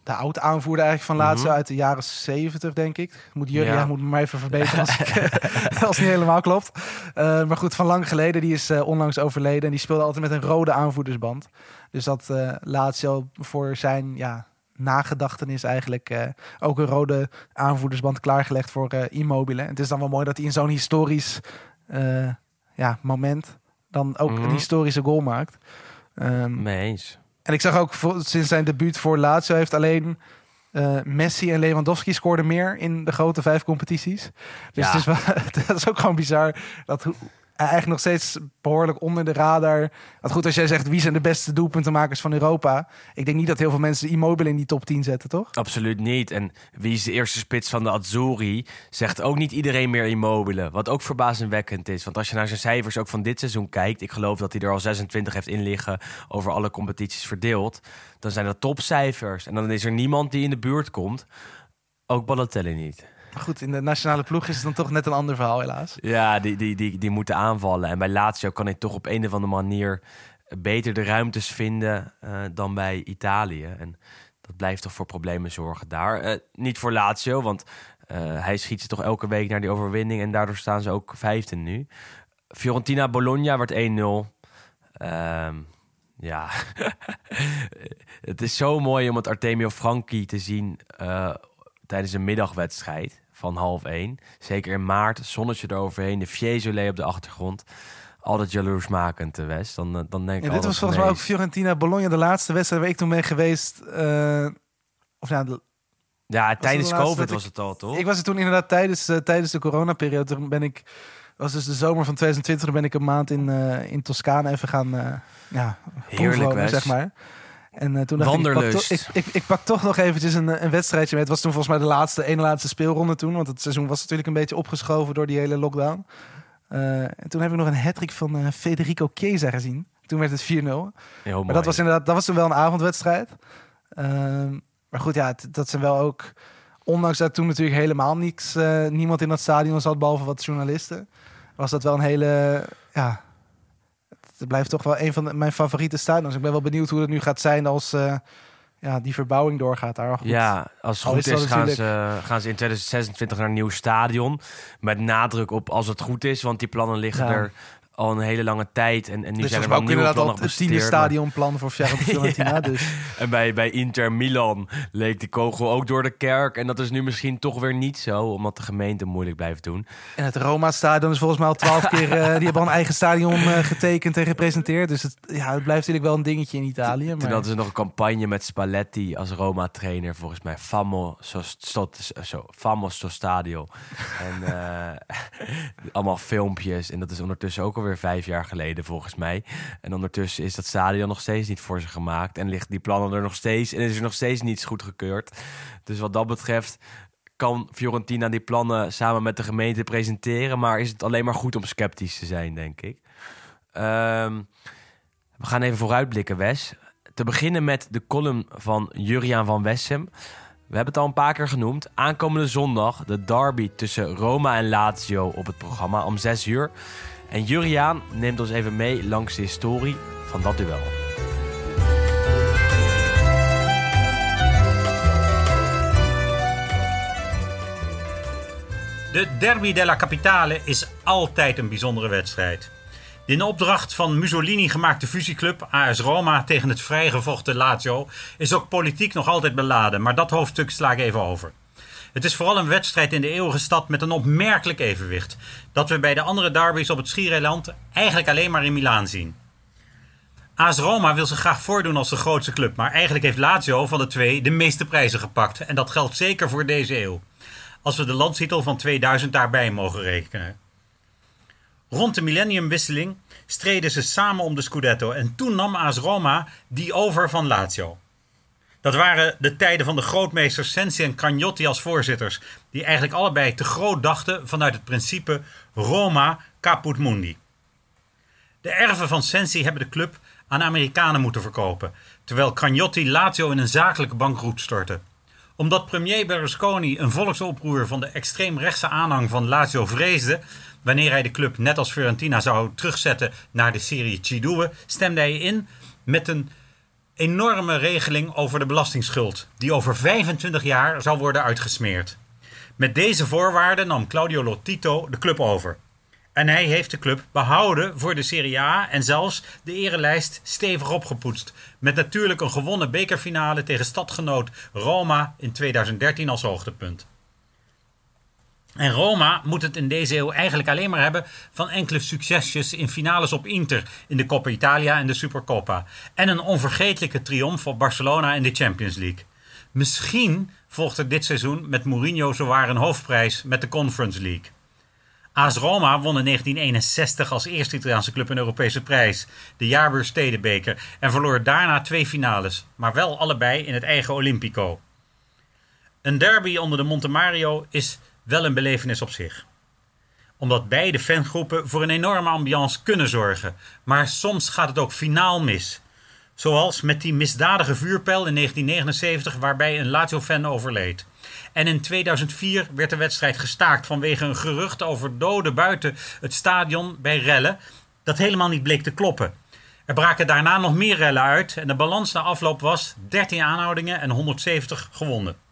Speaker 2: de oud aanvoerder eigenlijk van Lazio
Speaker 1: Mhm.
Speaker 2: uit de jaren 70, denk ik. Moet Jurgen
Speaker 1: Ja.
Speaker 2: moet me maar even verbeteren als, ik, als het niet helemaal klopt. Maar goed, van lang geleden. Die is onlangs overleden. En die speelde altijd met een rode aanvoerdersband. Dus dat Lazio voor zijn ja, nagedachtenis eigenlijk eh, ook een rode aanvoerdersband klaargelegd voor eh, Immobile. En het is dan wel mooi dat hij in zo'n historisch eh, ja, moment dan ook
Speaker 1: Mhm.
Speaker 2: een historische goal maakt.
Speaker 1: Mee eens.
Speaker 2: en ik zag ook voor- sinds zijn debuut voor Lazio heeft alleen Messi en Lewandowski scoorden meer in de grote vijf competities. Dus
Speaker 1: Ja.
Speaker 2: het is wel, is ook gewoon bizar dat hoe- eigenlijk nog steeds behoorlijk onder de radar. Want goed, als jij zegt wie zijn de beste doelpuntenmakers van Europa, ik denk niet dat heel veel mensen Immobile in die top 10 zetten, toch?
Speaker 1: Absoluut niet. En wie is de eerste spits van de Azzurri? Zegt ook niet iedereen meer Immobile. Wat ook verbazingwekkend is. Want als je naar zijn cijfers ook van dit seizoen kijkt... ik geloof dat hij er al 26 heeft in liggen... over alle competities verdeeld. Dan zijn dat topcijfers. En dan is er niemand die in de buurt komt. Ook Balotelli niet.
Speaker 2: Maar goed, in de nationale ploeg is het dan toch net een ander verhaal, helaas.
Speaker 1: Ja, die, die, die, die moeten aanvallen. En bij Lazio kan hij toch op een of andere manier... beter de ruimtes vinden eh, dan bij Italië. En dat blijft toch voor problemen zorgen daar. Eh, niet voor Lazio, want eh, hij schiet ze toch elke week naar die overwinning... en daardoor staan ze ook vijfde nu. Fiorentina-Bologna werd 1-0. Ehm, ja, het is zo mooi om het Artemio Franchi te zien... tijdens een middagwedstrijd van half één. Zeker in maart, zonnetje eroverheen, de Fiesole op de achtergrond. Altijd jaloersmakend, eh, West. Dan, eh, dan denk ik
Speaker 2: En dit was volgens mij ook Fiorentina Bologna, de laatste wedstrijd waar ik toen ben geweest. eh, of nou, de-
Speaker 1: Ja, tijdens
Speaker 2: de
Speaker 1: COVID was het al, toch?
Speaker 2: ik was er toen inderdaad tijdens, tijdens de coronaperiode. Toen ben ik, was dus de zomer van 2020, toen ben ik een maand in, eh, in Toscane even gaan, ja,
Speaker 1: Heerlijk,
Speaker 2: zeg maar. En eh, toen dacht ik, ik pak, ik, ik, ik pak toch nog eventjes een, eh, een wedstrijdje mee. Het was toen volgens mij de laatste, ene laatste speelronde toen. Want het seizoen was natuurlijk een beetje opgeschoven door die hele lockdown. Eh, en toen heb ik nog een hattrick van Federico Chiesa gezien. Toen werd het 4-0.
Speaker 1: Heel mooi.
Speaker 2: Maar dat was inderdaad, dat was toen wel een avondwedstrijd. Ehm, maar goed, ja, het- dat zijn wel ook. Ondanks dat toen natuurlijk helemaal niks, niemand in dat stadion zat, behalve wat journalisten, was dat wel een hele. Ja, het blijft toch wel een van de- mijn favoriete stadions. Ik ben wel benieuwd hoe het nu gaat zijn als eh, ja, die verbouwing doorgaat daar. Goed,
Speaker 1: Ja, als het goed
Speaker 2: is
Speaker 1: gaan,
Speaker 2: natuurlijk-
Speaker 1: ze, gaan ze in 2026 naar een nieuw stadion. Met nadruk op als het goed is, want die plannen liggen
Speaker 2: Ja.
Speaker 1: er al een hele lange tijd. En, en nu
Speaker 2: dus
Speaker 1: zijn er
Speaker 2: ook
Speaker 1: nieuwe
Speaker 2: inderdaad
Speaker 1: plannen
Speaker 2: al het tiende stadionplan voor Fiorentina.
Speaker 1: Ja.
Speaker 2: dus.
Speaker 1: En bij, bij Inter Milan leek die kogel ook door de kerk. En dat is nu misschien toch weer niet zo, omdat de gemeente moeilijk blijft doen.
Speaker 2: En het Roma-stadion is volgens mij al twaalf keer... eh, die hebben al een eigen stadion eh, getekend en gepresenteerd. Dus het, ja, het blijft natuurlijk wel een dingetje in Italië.
Speaker 1: Toen
Speaker 2: Maar...
Speaker 1: hadden ze nog een campagne met Spalletti als Roma-trainer. Volgens mij Famo so, sto, so, Famo sto Stadio. En eh, allemaal filmpjes. En dat is ondertussen ook alweer vijf jaar geleden volgens mij. En ondertussen is dat stadion nog steeds niet voor ze gemaakt. En liggen die plannen er nog steeds. En is er nog steeds niets goedgekeurd. Dus wat dat betreft kan Fiorentina die plannen samen met de gemeente presenteren. Maar is het alleen maar goed om sceptisch te zijn, denk ik. Ehm, we gaan even vooruitblikken, Wes. Te beginnen met de column van Juriaan van Wessem. We hebben het al een paar keer genoemd. Aankomende zondag de derby tussen Roma en Lazio op het programma om 6 uur. En Juriaan neemt ons even mee langs de historie van dat duel.
Speaker 3: De Derby della Capitale is altijd een bijzondere wedstrijd. De in opdracht van Mussolini gemaakte fusieclub AS Roma tegen het vrijgevochten Lazio is ook politiek nog altijd beladen, maar dat hoofdstuk sla ik even over. Het is vooral een wedstrijd in de eeuwige stad met een opmerkelijk evenwicht, dat we bij de andere derbies op het Schiereiland eigenlijk alleen maar in Milaan zien. AS Roma wil zich graag voordoen als de grootste club, maar eigenlijk heeft Lazio van de twee de meeste prijzen gepakt en dat geldt zeker voor deze eeuw als we de landstitel van 2000 daarbij mogen rekenen. Rond de millenniumwisseling streden ze samen om de Scudetto en toen nam AS Roma die over van Lazio. Dat waren de tijden van de grootmeesters Sensi en Cagnotti als voorzitters, die eigenlijk allebei te groot dachten vanuit het principe Roma caput mundi. De erven van Sensi hebben de club aan Amerikanen moeten verkopen, terwijl Cagnotti Lazio in een zakelijke bankroet stortte omdat premier Berlusconi een volksoproer van de extreemrechtse aanhang van Lazio vreesde, wanneer hij de club net als Fiorentina zou terugzetten naar de serie Cidue, stemde hij in met een enorme regeling over de belastingsschuld, die over 25 jaar zou worden uitgesmeerd. Met deze voorwaarden nam Claudio Lotito de club over. En hij heeft de club behouden voor de Serie A en zelfs de erelijst stevig opgepoetst. Met natuurlijk een gewonnen bekerfinale tegen stadgenoot Roma in 2013 als hoogtepunt. En Roma moet het in deze eeuw eigenlijk alleen maar hebben van enkele succesjes in finales op Inter in de Coppa Italia en de Supercoppa. En een onvergetelijke triomf op Barcelona in de Champions League. Misschien volgt er dit seizoen met Mourinho zowaar een hoofdprijs met de Conference League. AS Roma won in 1961 als eerste Italiaanse club een Europese prijs, de Jaarbeurs Stedenbeker, en verloor daarna twee finales, maar wel allebei in het eigen Olimpico. Een derby onder de Monte Mario is wel een belevenis op zich. Omdat beide fangroepen voor een enorme ambiance kunnen zorgen, maar soms gaat het ook finaal mis. Zoals met die misdadige vuurpijl in 1979 waarbij een Lazio-fan overleed. En in 2004 werd de wedstrijd gestaakt vanwege een gerucht over doden buiten het stadion bij rellen dat helemaal niet bleek te kloppen. Er braken daarna nog meer rellen uit en de balans na afloop was 13 aanhoudingen en 170 gewonden.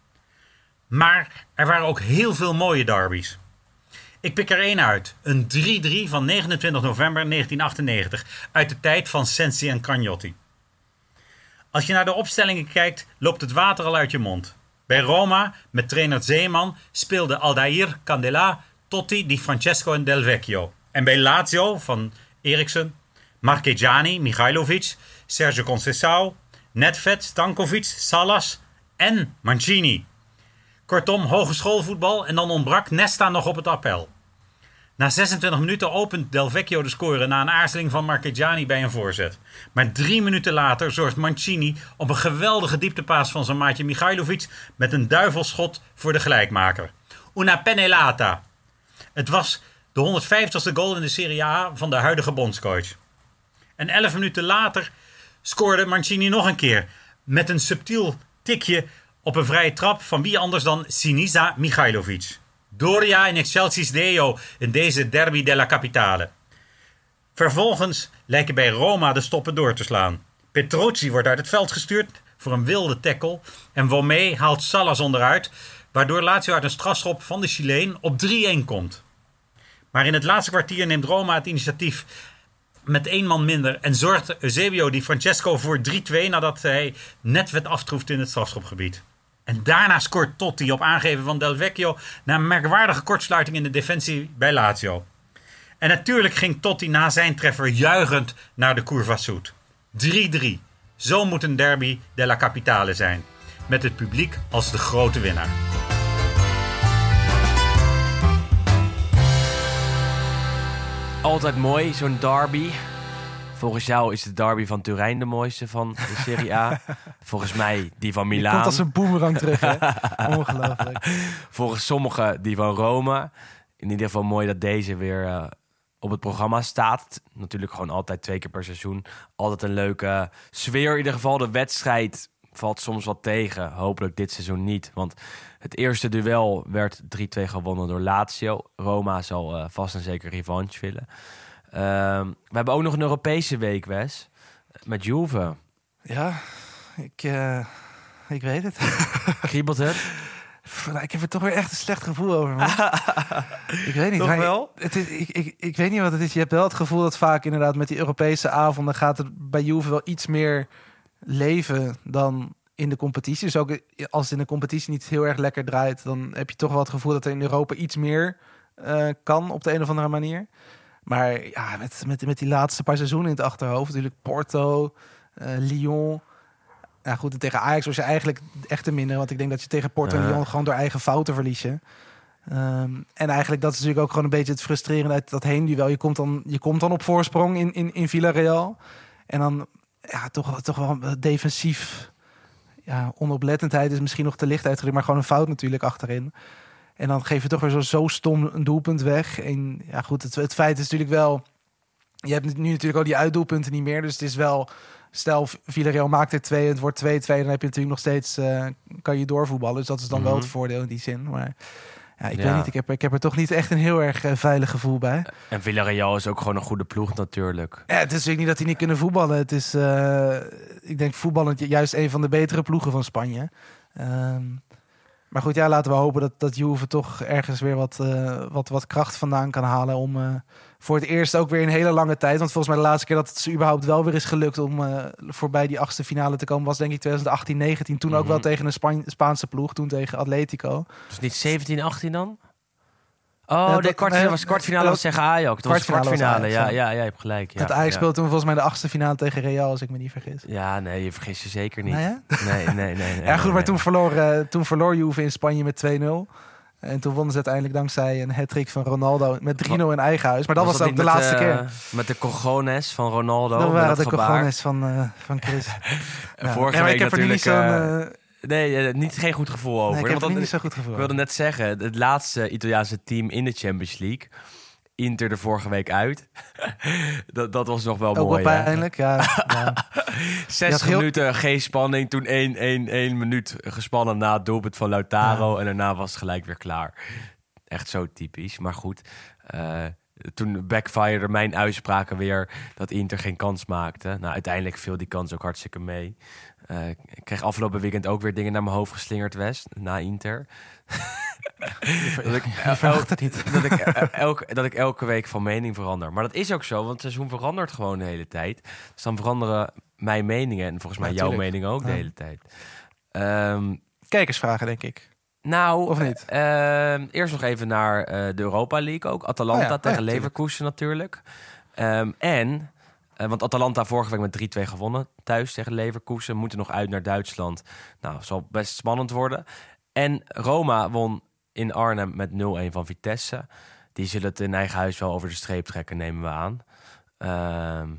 Speaker 3: Maar er waren ook heel veel mooie derbies. Ik pik er één uit. Een 3-3 van 29 november 1998 uit de tijd van Sensi en Cagnotti. Als je naar de opstellingen kijkt, loopt het water al uit je mond. Bij Roma, met trainer Zeeman, speelden Aldair, Candela, Totti, Di Francesco en Del Vecchio. En bij Lazio van Eriksen, Marchegiani, Michailovic, Sergio Conceição, Nedved, Stankovic, Salas en Mancini. Kortom, hogeschoolvoetbal en dan ontbrak Nesta nog op het appel. Na 26 minuten opent Del Vecchio de score na een aarzeling van Marchegiani bij een voorzet. Maar drie minuten later zorgt Mancini op een geweldige dieptepaas van zijn maatje Michailovic met een duivelschot voor de gelijkmaker. Una pennellata. Het was de 150ste goal in de Serie A van de huidige bondscoach. En 11 minuten later scoorde Mancini nog een keer met een subtiel tikje op een vrije trap van wie anders dan Sinisa Michailovic. Doria in Excelsis Deo in deze derby della Capitale. Vervolgens lijken bij Roma de stoppen door te slaan. Petrozzi wordt uit het veld gestuurd voor een wilde tackle. En Womé haalt Salas onderuit, waardoor Lazio uit een strafschop van de Chileen op 3-1 komt. Maar in het laatste kwartier neemt Roma het initiatief met één man minder en zorgt Eusebio Di Francesco voor 3-2 nadat hij net werd aftroefd in het strafschopgebied. En daarna scoort Totti op aangeven van Del Vecchio na een merkwaardige kortsluiting in de defensie bij Lazio. En natuurlijk ging Totti na zijn treffer juichend naar de Curva Sud. 3-3. Zo moet een derby della Capitale zijn. Met het publiek als de grote winnaar.
Speaker 1: Altijd mooi, zo'n derby. Volgens jou is de derby van Turijn de mooiste van de Serie A. Volgens mij die van Milaan.
Speaker 2: komt als een boemerang terug, hè? Ongelooflijk.
Speaker 1: Volgens sommigen die van Rome. In ieder geval mooi dat deze weer eh, op het programma staat. Natuurlijk gewoon altijd twee keer per seizoen. Altijd een leuke sfeer. In ieder geval de wedstrijd valt soms wat tegen. Hopelijk dit seizoen niet. Want het eerste duel werd 3-2 gewonnen door Lazio. Roma zal eh, vast en zeker revanche willen. Ehm, we hebben ook nog een Europese week, Wes. Met Juve.
Speaker 2: Ja, ik, eh, ik weet het.
Speaker 1: Kriebelt het?
Speaker 2: Nou, ik heb er toch weer echt een slecht gevoel over, man. ik weet niet.
Speaker 1: Toch wel?
Speaker 2: Het is, ik, ik, ik weet niet wat het is. Je hebt wel het gevoel dat vaak inderdaad met die Europese avonden gaat het bij Juve wel iets meer leven dan in de competitie. Dus ook als het in de competitie niet heel erg lekker draait, dan heb je toch wel het gevoel dat er in Europa iets meer eh, kan op de een of andere manier. Maar ja, met, met, met die laatste paar seizoenen in het achterhoofd, natuurlijk Porto, eh, Lyon. Ja, goed, en tegen Ajax was je eigenlijk echt te minder. Want ik denk dat je tegen Porto en
Speaker 1: Ja.
Speaker 2: Lyon gewoon door eigen fouten verlies je. Ehm, en eigenlijk dat is natuurlijk ook gewoon een beetje het frustrerende uit dat heen. Je komt dan, je komt dan op voorsprong in, in, in Villarreal. En dan ja, toch, toch wel defensief. Ja, onoplettendheid is misschien nog te licht uitgedrukt, maar gewoon een fout natuurlijk achterin. En dan geef je toch weer zo, zo stom een doelpunt weg. En ja, goed, het, het feit is natuurlijk wel. Je hebt nu natuurlijk ook die uitdoelpunten niet meer. Dus het is wel. Stel, Villarreal maakt er twee, het wordt 2-2. Dan heb je natuurlijk nog steeds. eh, kan je doorvoetballen. Dus dat is dan wel
Speaker 1: Mhm.
Speaker 2: het voordeel in die zin. Maar ja, ik
Speaker 1: Ja.
Speaker 2: weet niet. Ik heb, ik heb er toch niet echt een heel erg eh, veilig gevoel bij.
Speaker 1: En Villarreal is ook gewoon een goede ploeg natuurlijk.
Speaker 2: Ja, het is natuurlijk niet dat die niet kunnen voetballen. Het is, eh, ik denk voetballend ju- juist een van de betere ploegen van Spanje. Ehm, maar goed, ja, laten we hopen dat, dat Juve toch ergens weer wat, eh, wat, wat kracht vandaan kan halen. Om eh, voor het eerst ook weer een hele lange tijd. Want volgens mij de laatste keer dat het ze überhaupt wel weer is gelukt om eh, voorbij die achtste finale te komen, was denk ik 2018, 19. Toen ook
Speaker 1: Mhm.
Speaker 2: wel tegen een Span- Spaanse ploeg, toen tegen Atletico.
Speaker 1: Dus niet 17, 18 dan? Oh,
Speaker 2: Ja,
Speaker 1: de
Speaker 2: dat-
Speaker 1: kwartfinale was, kwartfinale was tegen Ajax. Dat was
Speaker 2: kwartfinale
Speaker 1: Ja,
Speaker 2: ja.
Speaker 1: ja, je hebt gelijk. Ja,
Speaker 2: het Ajax
Speaker 1: ja.
Speaker 2: speelde toen volgens mij de achtste finale tegen Real, als ik me niet vergis.
Speaker 1: Ja, nee, je vergist je zeker niet. Nee, nee, nee. nee,
Speaker 2: Ja, goed, maar toen verloor, eh, toen verloor Juve in Spanje met 2-0. En toen wonnen ze uiteindelijk dankzij een hat van Ronaldo met 3-0 in eigen huis. Maar dat was, ook de laatste
Speaker 1: eh,
Speaker 2: keer.
Speaker 1: Met de cojones van Ronaldo.
Speaker 2: Dat waren de
Speaker 1: gebaar.
Speaker 2: cojones van, eh, van Chris.
Speaker 1: En
Speaker 2: Ja.
Speaker 1: vorige
Speaker 2: Ja,
Speaker 1: week
Speaker 2: ik heb er nu niet zo'n...
Speaker 1: natuurlijk, Nee, eh, niet, geen goed gevoel over.
Speaker 2: nee, ik heb
Speaker 1: Want
Speaker 2: niet zo goed gevoel.
Speaker 1: Ik wilde net zeggen, het laatste Italiaanse team in de Champions League. Inter de vorige week uit. dat, dat was nog wel
Speaker 2: Ook
Speaker 1: mooi. hè?
Speaker 2: pijnlijk, ja. ja.
Speaker 1: 60
Speaker 2: heel-
Speaker 1: minuten geen spanning. Toen 1 1 1 minuut gespannen na het doelpunt van Lautaro. En daarna was het gelijk weer klaar. Echt zo typisch. Maar goed, eh, toen backfired mijn uitspraken weer dat Inter geen kans maakte. Nou, uiteindelijk viel die kans ook hartstikke mee. Eh, ik kreeg afgelopen weekend ook weer dingen naar mijn hoofd geslingerd, West, na Inter. dat, ik,
Speaker 2: het niet.
Speaker 1: dat, ik, eh, elke, dat ik elke week van mening verander. Maar dat is ook zo, want het seizoen verandert gewoon de hele tijd. Dus dan veranderen mijn meningen en volgens mij
Speaker 2: Ja,
Speaker 1: jouw mening ook de hele tijd. Ehm,
Speaker 2: kijkersvragen, denk ik.
Speaker 1: Nou,
Speaker 2: Of niet?
Speaker 1: eh, ehm, eerst nog even naar eh, de Europa League ook. Atalanta
Speaker 2: Oh ja, ja,
Speaker 1: tegen. Leverkusen natuurlijk. Ehm, en, eh, want Atalanta vorige week met 3-2 gewonnen thuis tegen Leverkusen. Moeten nog uit naar Duitsland. Nou, zal best spannend worden. En Roma won in Arnhem met 0-1 van Vitesse. Die zullen het in eigen huis wel over de streep trekken, nemen we aan. Ehm,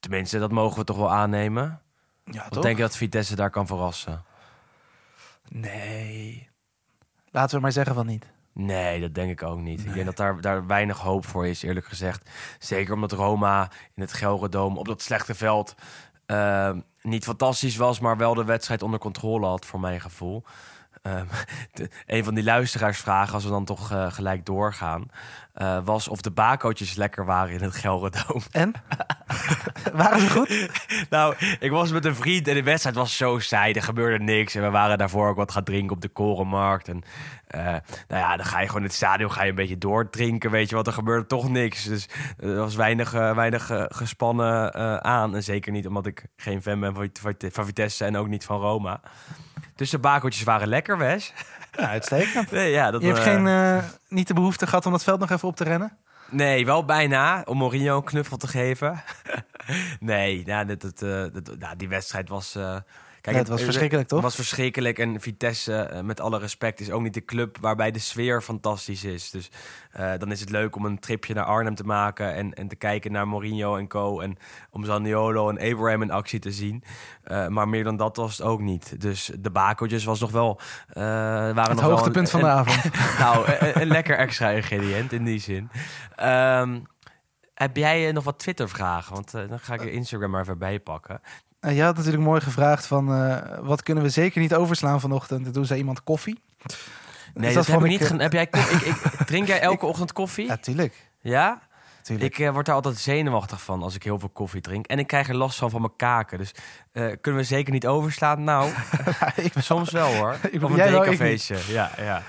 Speaker 1: tenminste, dat mogen we toch wel aannemen.
Speaker 2: Ja,
Speaker 1: Of denk je dat Vitesse daar kan verrassen?
Speaker 2: Nee. Laten we maar zeggen van niet.
Speaker 1: Nee, dat denk ik ook niet. Ik denk dat daar, daar weinig hoop voor is, eerlijk gezegd. Zeker omdat Roma in het Gelredome op dat slechte veld eh, niet fantastisch was, maar wel de wedstrijd onder controle had, voor mijn gevoel. Ehm, de- een van die luisteraarsvragen, als we dan toch eh, gelijk doorgaan, eh, was of de bakootjes lekker waren in het Gelredome.
Speaker 2: En? Waren ze goed?
Speaker 1: nou, ik was met een vriend en de wedstrijd was zo saai. Er gebeurde niks. En we waren daarvoor ook wat gaan drinken op de Korenmarkt. En eh, nou ja, dan ga je gewoon in het stadion ga je een beetje doordrinken, weet je wat. Er gebeurde toch niks. Dus er was weinig, weinig gespannen aan. En zeker niet omdat ik geen fan ben van, van, van Vitesse en ook niet van Roma. Dus de bakeltjes waren lekker, Wes.
Speaker 2: Ja, uitstekend.
Speaker 1: Nee, ja, dat,
Speaker 2: Je hebt
Speaker 1: eh,
Speaker 2: geen, eh, niet de behoefte gehad om dat veld nog even op te rennen?
Speaker 1: Nee, wel bijna. Om Mourinho een knuffel te geven. nee, dit, dit, eh, dit- nou, die wedstrijd was... eh, kijk,
Speaker 2: het was verschrikkelijk, toch?
Speaker 1: Het was verschrikkelijk. En Vitesse, eh, met alle respect, is ook niet de club waarbij de sfeer fantastisch is. Dus eh, dan is het leuk om een tripje naar Arnhem te maken... en, en te kijken naar Mourinho en co. En om Zaniolo en Abraham in actie te zien. Eh, maar meer dan dat was het ook niet. Dus de bakeltjes was nog wel... eh, waren
Speaker 2: Het
Speaker 1: nog wel
Speaker 2: hoogtepunt
Speaker 1: een-
Speaker 2: van de avond.
Speaker 1: nou, een, een lekker extra ingrediënt in die zin. Ehm, heb jij nog wat Twitter-vragen? Want dan ga ik je Instagram maar even bijpakken.
Speaker 2: Eh, je had natuurlijk mooi gevraagd van... eh, wat kunnen we zeker niet overslaan vanochtend? En toen zei iemand koffie.
Speaker 1: Nee,
Speaker 2: dat
Speaker 1: dat, heb ik niet. Heb jij ik, ik, drink jij elke ochtend koffie?
Speaker 2: Ja, tuurlijk.
Speaker 1: Ja?
Speaker 2: tuurlijk.
Speaker 1: Ik eh, word daar altijd zenuwachtig van als ik heel veel koffie drink. En ik krijg er last van van mijn kaken. Dus kunnen we zeker niet overslaan? Nou,
Speaker 2: ik
Speaker 1: soms wel hoor.
Speaker 2: Ik
Speaker 1: Of een decafeestje. Ja, ja.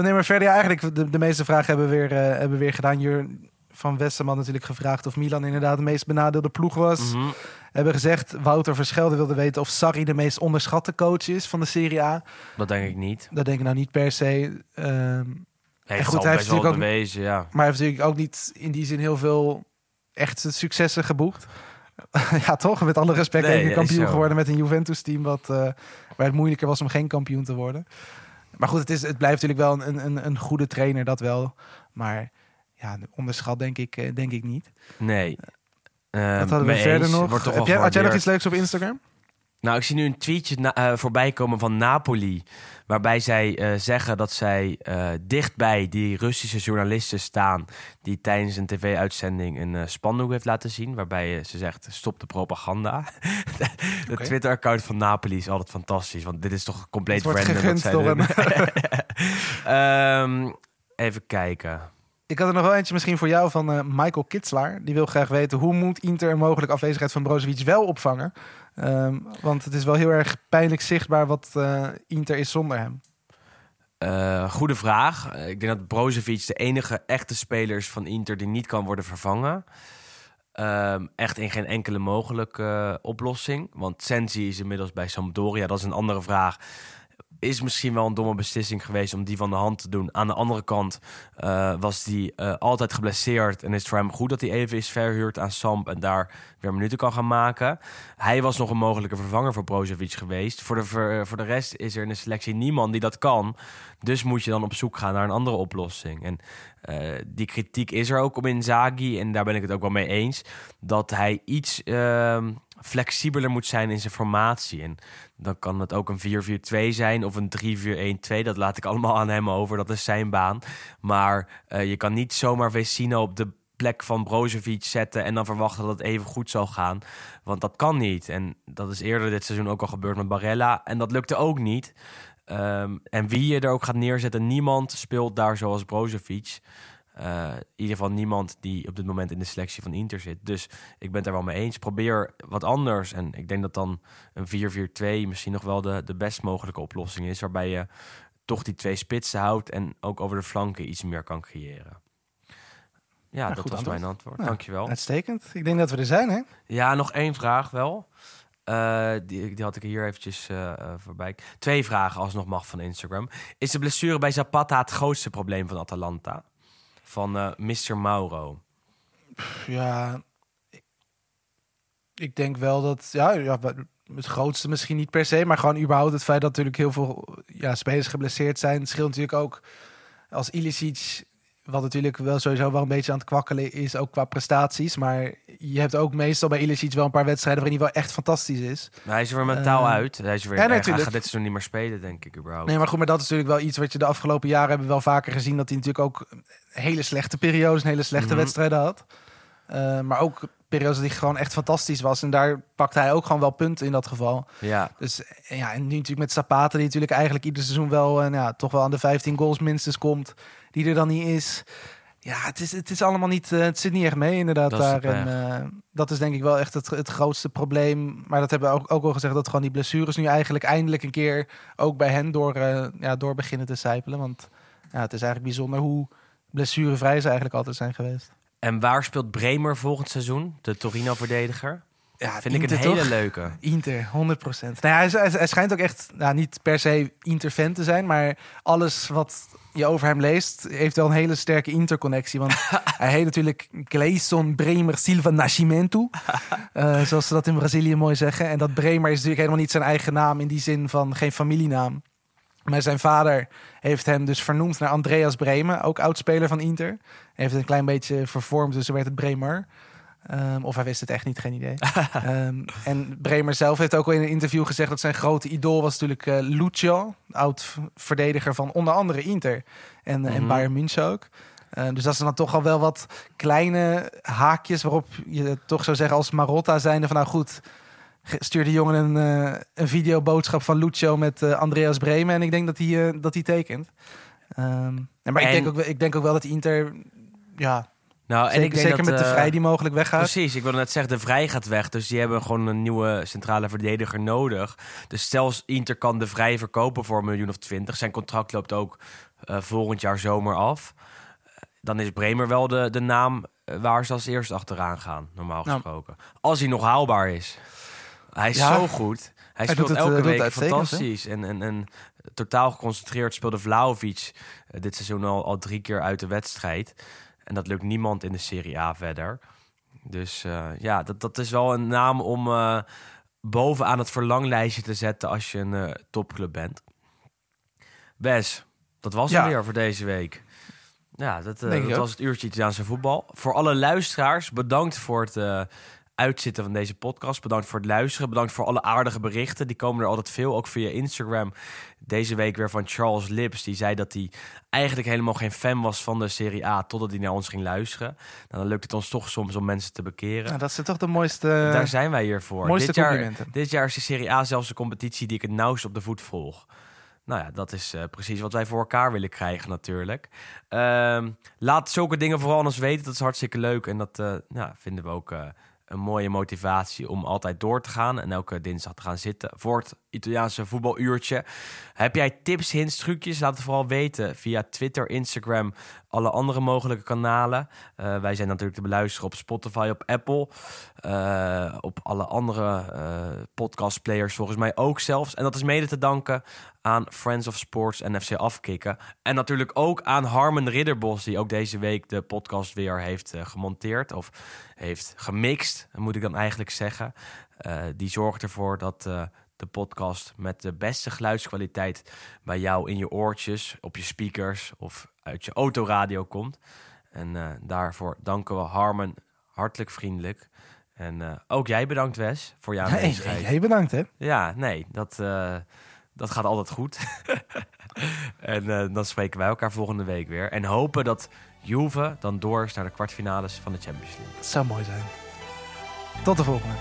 Speaker 2: Nee, maar verder, ja, eigenlijk de, de meeste vragen hebben we weer, hebben we weer gedaan. Jur van Westerman natuurlijk gevraagd of Milan inderdaad de meest benadeelde ploeg was.
Speaker 1: Mhm.
Speaker 2: Hebben gezegd, Wouter Verschelde wilde weten of Sarri de meest onderschatte coach is van de Serie A.
Speaker 1: Dat denk ik niet.
Speaker 2: Dat denk ik nou niet per se. Ehm,
Speaker 1: Heeft
Speaker 2: goed,
Speaker 1: al
Speaker 2: hij heeft natuurlijk ook-
Speaker 1: bewezen, ja.
Speaker 2: maar hij heeft natuurlijk ook niet in die zin heel veel echte successen geboekt. ja, toch? Met alle respect
Speaker 1: Nee,
Speaker 2: kampioen geworden met een Juventus-team... Wat, eh, waar het moeilijker was om geen kampioen te worden. Maar goed, het, is, het blijft natuurlijk wel een, een, een goede trainer, dat wel. Maar ja, onderschat denk ik, eh, denk ik niet.
Speaker 1: Nee.
Speaker 2: Wat
Speaker 1: Ehm,
Speaker 2: hadden we verder
Speaker 1: eens.
Speaker 2: nog?
Speaker 1: Wordt
Speaker 2: Heb jij, had jij nog iets leuks op Instagram?
Speaker 1: Nou, ik zie nu een tweetje na- eh, voorbij komen van Napoli. Waarbij zij eh, zeggen dat zij eh, dichtbij die Russische journalisten staan. die tijdens een tv-uitzending een eh, spandoek heeft laten zien. Waarbij eh, ze zegt: stop de propaganda. de. Twitter-account van Napoli is altijd fantastisch. Want dit is toch compleet
Speaker 2: wordt
Speaker 1: random. wat zij doen. Ehm, even kijken.
Speaker 2: Ik had er nog wel eentje misschien voor jou van eh, Michael Kitslaar. Die wil graag weten hoe moet Inter een mogelijke afwezigheid van Brozovic wel opvangen? Ehm, want het is wel heel erg pijnlijk zichtbaar wat eh, Inter is zonder hem.
Speaker 1: Eh, goede vraag. Ik denk dat Brozovic de enige echte speler is van Inter die niet kan worden vervangen. Ehm, echt in geen enkele mogelijke oplossing. Want Sensi is inmiddels bij Sampdoria. Dat is een andere vraag. Is misschien wel een domme beslissing geweest om die van de hand te doen. Aan de andere kant eh, was die eh, altijd geblesseerd. En is het voor hem goed dat hij even is verhuurd aan Samp. En daar weer minuten kan gaan maken. Hij was nog een mogelijke vervanger voor Brozovic geweest. Voor de, voor, de rest is er in de selectie niemand die dat kan. Dus moet je dan op zoek gaan naar een andere oplossing. En eh, die kritiek is er ook op Inzaghi. En daar ben ik het ook wel mee eens. Dat hij iets ehm, flexibeler moet zijn in zijn formatie. En dan kan het ook een 4-4-2 zijn of een 3-4-1-2. Dat laat ik allemaal aan hem over. Dat is zijn baan. Maar eh, je kan niet zomaar Vecino op de plek van Brozovic zetten... en dan verwachten dat het even goed zal gaan. Want dat kan niet. En dat is eerder dit seizoen ook al gebeurd met Barella. En dat lukte ook niet. Ehm, en wie je er ook gaat neerzetten, niemand speelt daar zoals Brozovic. Eh, in ieder geval niemand die op dit moment in de selectie van Inter zit. Dus ik ben het er wel mee eens. Probeer wat anders. En ik denk dat dan een 4-4-2 misschien nog wel de, de best mogelijke oplossing is. Waarbij je toch die twee spitsen houdt en ook over de flanken iets meer kan creëren. Ja, dat was
Speaker 2: antwoord.
Speaker 1: mijn antwoord.
Speaker 2: Nou,
Speaker 1: Dankjewel.
Speaker 2: Uitstekend. Ik denk dat we er zijn, hè?
Speaker 1: Ja, nog één vraag wel. Eh, die, die had ik hier eventjes eh, voorbij. Twee vragen alsnog mag van Instagram. Is de blessure bij Zapata het grootste probleem van Atalanta? Van eh Mr. Mauro.
Speaker 2: Ja, ik- ik denk wel dat, ja, ja, het grootste misschien niet per se, maar gewoon überhaupt het feit dat natuurlijk heel veel ja, spelers geblesseerd zijn. Het scheelt natuurlijk ook als Ilicic, wat natuurlijk wel sowieso wel een beetje aan het kwakkelen is, ook qua prestaties. Maar je hebt ook meestal bij Ilicic wel een paar wedstrijden waarin hij wel echt fantastisch is.
Speaker 1: Maar hij is er weer mentaal
Speaker 2: Eh,
Speaker 1: uit. Hij is er weer
Speaker 2: ja,
Speaker 1: erg. Hij
Speaker 2: natuurlijk.
Speaker 1: gaat dit seizoen niet meer spelen, denk ik überhaupt.
Speaker 2: Nee, maar goed, maar dat is natuurlijk wel iets wat je de afgelopen jaren hebben we wel vaker gezien. Dat hij natuurlijk ook hele slechte periodes hele slechte
Speaker 1: Mhm.
Speaker 2: wedstrijden had. Eh, maar ook periodes dat hij gewoon echt fantastisch was. En daar pakte hij ook gewoon wel punten in dat geval.
Speaker 1: Ja,
Speaker 2: Dus en ja, en nu natuurlijk met Zapata, die natuurlijk eigenlijk ieder seizoen wel eh, nou ja, toch wel aan de 15 goals minstens komt. Die er dan niet is. Ja, het is, het is allemaal niet, eh, het zit niet echt mee inderdaad
Speaker 1: Dat
Speaker 2: daar. En eh, dat is denk ik wel echt het, het grootste probleem. Maar dat hebben we ook, ook al gezegd, dat gewoon die blessures nu eigenlijk eindelijk een keer ook bij hen door, eh, ja, door beginnen te sijpelen. Want ja, het is eigenlijk bijzonder hoe blessurevrij ze eigenlijk altijd zijn geweest.
Speaker 1: En waar speelt Bremer volgend seizoen? De Torino-verdediger?
Speaker 2: Ja,
Speaker 1: Vind ik een
Speaker 2: Inter,
Speaker 1: hele
Speaker 2: toch?
Speaker 1: leuke.
Speaker 2: Inter, 100 Nou ja, hij, hij, hij schijnt ook echt nou, niet per se Inter-fan te zijn, maar alles wat je over hem leest, heeft wel een hele sterke Inter-connectie. Want hij heet natuurlijk Gleison Bremer Silva Nascimento, eh, zoals ze dat in Brazilië mooi zeggen. En dat Bremer is natuurlijk helemaal niet zijn eigen naam in die zin van geen familienaam. Maar zijn vader heeft hem dus vernoemd naar Andreas Bremer, ook oudspeler van Inter. Heeft het een klein beetje vervormd, dus zo werd het Bremer. Ehm, of hij wist het echt niet, geen idee. Ehm, en Bremer zelf heeft ook al in een interview gezegd dat zijn grote idool was natuurlijk eh, Lucio, oud verdediger van onder andere Inter en, eh, en
Speaker 1: Mhm.
Speaker 2: Bayern München ook. Eh, dus dat zijn dan toch al wel wat kleine haakjes waarop je toch zou zeggen als Marotta zijnde van nou goed, ge- stuur de jongen een, een videoboodschap van Lucio met Andreas Bremen en ik denk dat hij, dat hij tekent. Ehm, en maar ik,
Speaker 1: En-
Speaker 2: denk ook, wel- ik denk ook wel dat Inter, ja,
Speaker 1: Nou, en
Speaker 2: zeker,
Speaker 1: ik denk
Speaker 2: zeker
Speaker 1: dat,
Speaker 2: met de
Speaker 1: eh,
Speaker 2: vrij die mogelijk weggaat.
Speaker 1: Precies, ik wilde net zeggen, de Vrij gaat weg. Dus die hebben gewoon een nieuwe centrale verdediger nodig. Dus stel Inter kan de Vrij verkopen voor een miljoen of twintig. Zijn contract loopt ook eh, volgend jaar zomer af. Dan is Bremer wel de, de naam eh, waar ze als eerst achteraan gaan, normaal
Speaker 2: Nou.
Speaker 1: gesproken. Als hij nog haalbaar is. Hij is
Speaker 2: Ja.
Speaker 1: zo goed. Hij,
Speaker 2: Hij
Speaker 1: speelt
Speaker 2: het,
Speaker 1: elke week
Speaker 2: hè?
Speaker 1: fantastisch. En, en, en totaal geconcentreerd speelde Vlaovic dit seizoen al, al drie keer uit de wedstrijd. En dat lukt niemand in de Serie A verder. Dus eh, ja, dat, dat is wel een naam om eh, bovenaan het verlanglijstje te zetten als je een eh, topclub bent. Wes, dat was
Speaker 2: Ja.
Speaker 1: het weer voor deze week. Ja, dat, dat was het uurtje Italiaanse voetbal. Voor alle luisteraars, bedankt voor het uitzitten van deze podcast. Bedankt voor het luisteren. Bedankt voor alle aardige berichten. Die komen er altijd veel, ook via Instagram. Deze week weer van Charles Lips. Die zei dat hij eigenlijk helemaal geen fan was van de Serie A... totdat hij naar ons ging luisteren. Nou, dan lukt het ons toch soms om mensen te bekeren.
Speaker 2: Nou, dat zijn toch de mooiste,
Speaker 1: Daar zijn wij hier voor.
Speaker 2: mooiste
Speaker 1: dit, jaar, dit jaar is de Serie A zelfs de competitie die ik het nauwst op de voet volg. Nou ja, dat is eh, precies wat wij voor elkaar willen krijgen natuurlijk. Ehm, laat zulke dingen vooral aan ons weten. Dat is hartstikke leuk. En dat eh, ja, vinden we ook eh, een mooie motivatie om altijd door te gaan. En elke dinsdag te gaan zitten voor het Italiaanse voetbaluurtje. Heb jij tips, hints, trucjes? Laat het vooral weten via Twitter, Instagram, alle andere mogelijke kanalen. Eh, wij zijn natuurlijk te beluisteren op Spotify, op Apple. eh, op alle andere eh podcastplayers volgens mij ook zelfs. En dat is mede te danken aan Friends of Sports en FC Afkikken. En natuurlijk ook aan Harmen Ridderbos, die ook deze week de podcast weer heeft gemonteerd. Of heeft gemixt, moet ik dan eigenlijk zeggen. Die zorgt ervoor dat de podcast met de beste geluidskwaliteit bij jou in je oortjes, op je speakers of uit je autoradio komt. En eh, daarvoor danken we Harmen hartelijk vriendelijk. En eh, ook jij bedankt, Wes, voor jouw aanwezigheid.
Speaker 2: hey, hey, bedankt hè.
Speaker 1: Ja, nee, dat, eh, dat gaat altijd goed. en dan spreken wij elkaar volgende week weer. En hopen dat Juve dan door is naar de kwartfinales van de Champions League.
Speaker 2: Dat zou mooi zijn. Tot de volgende.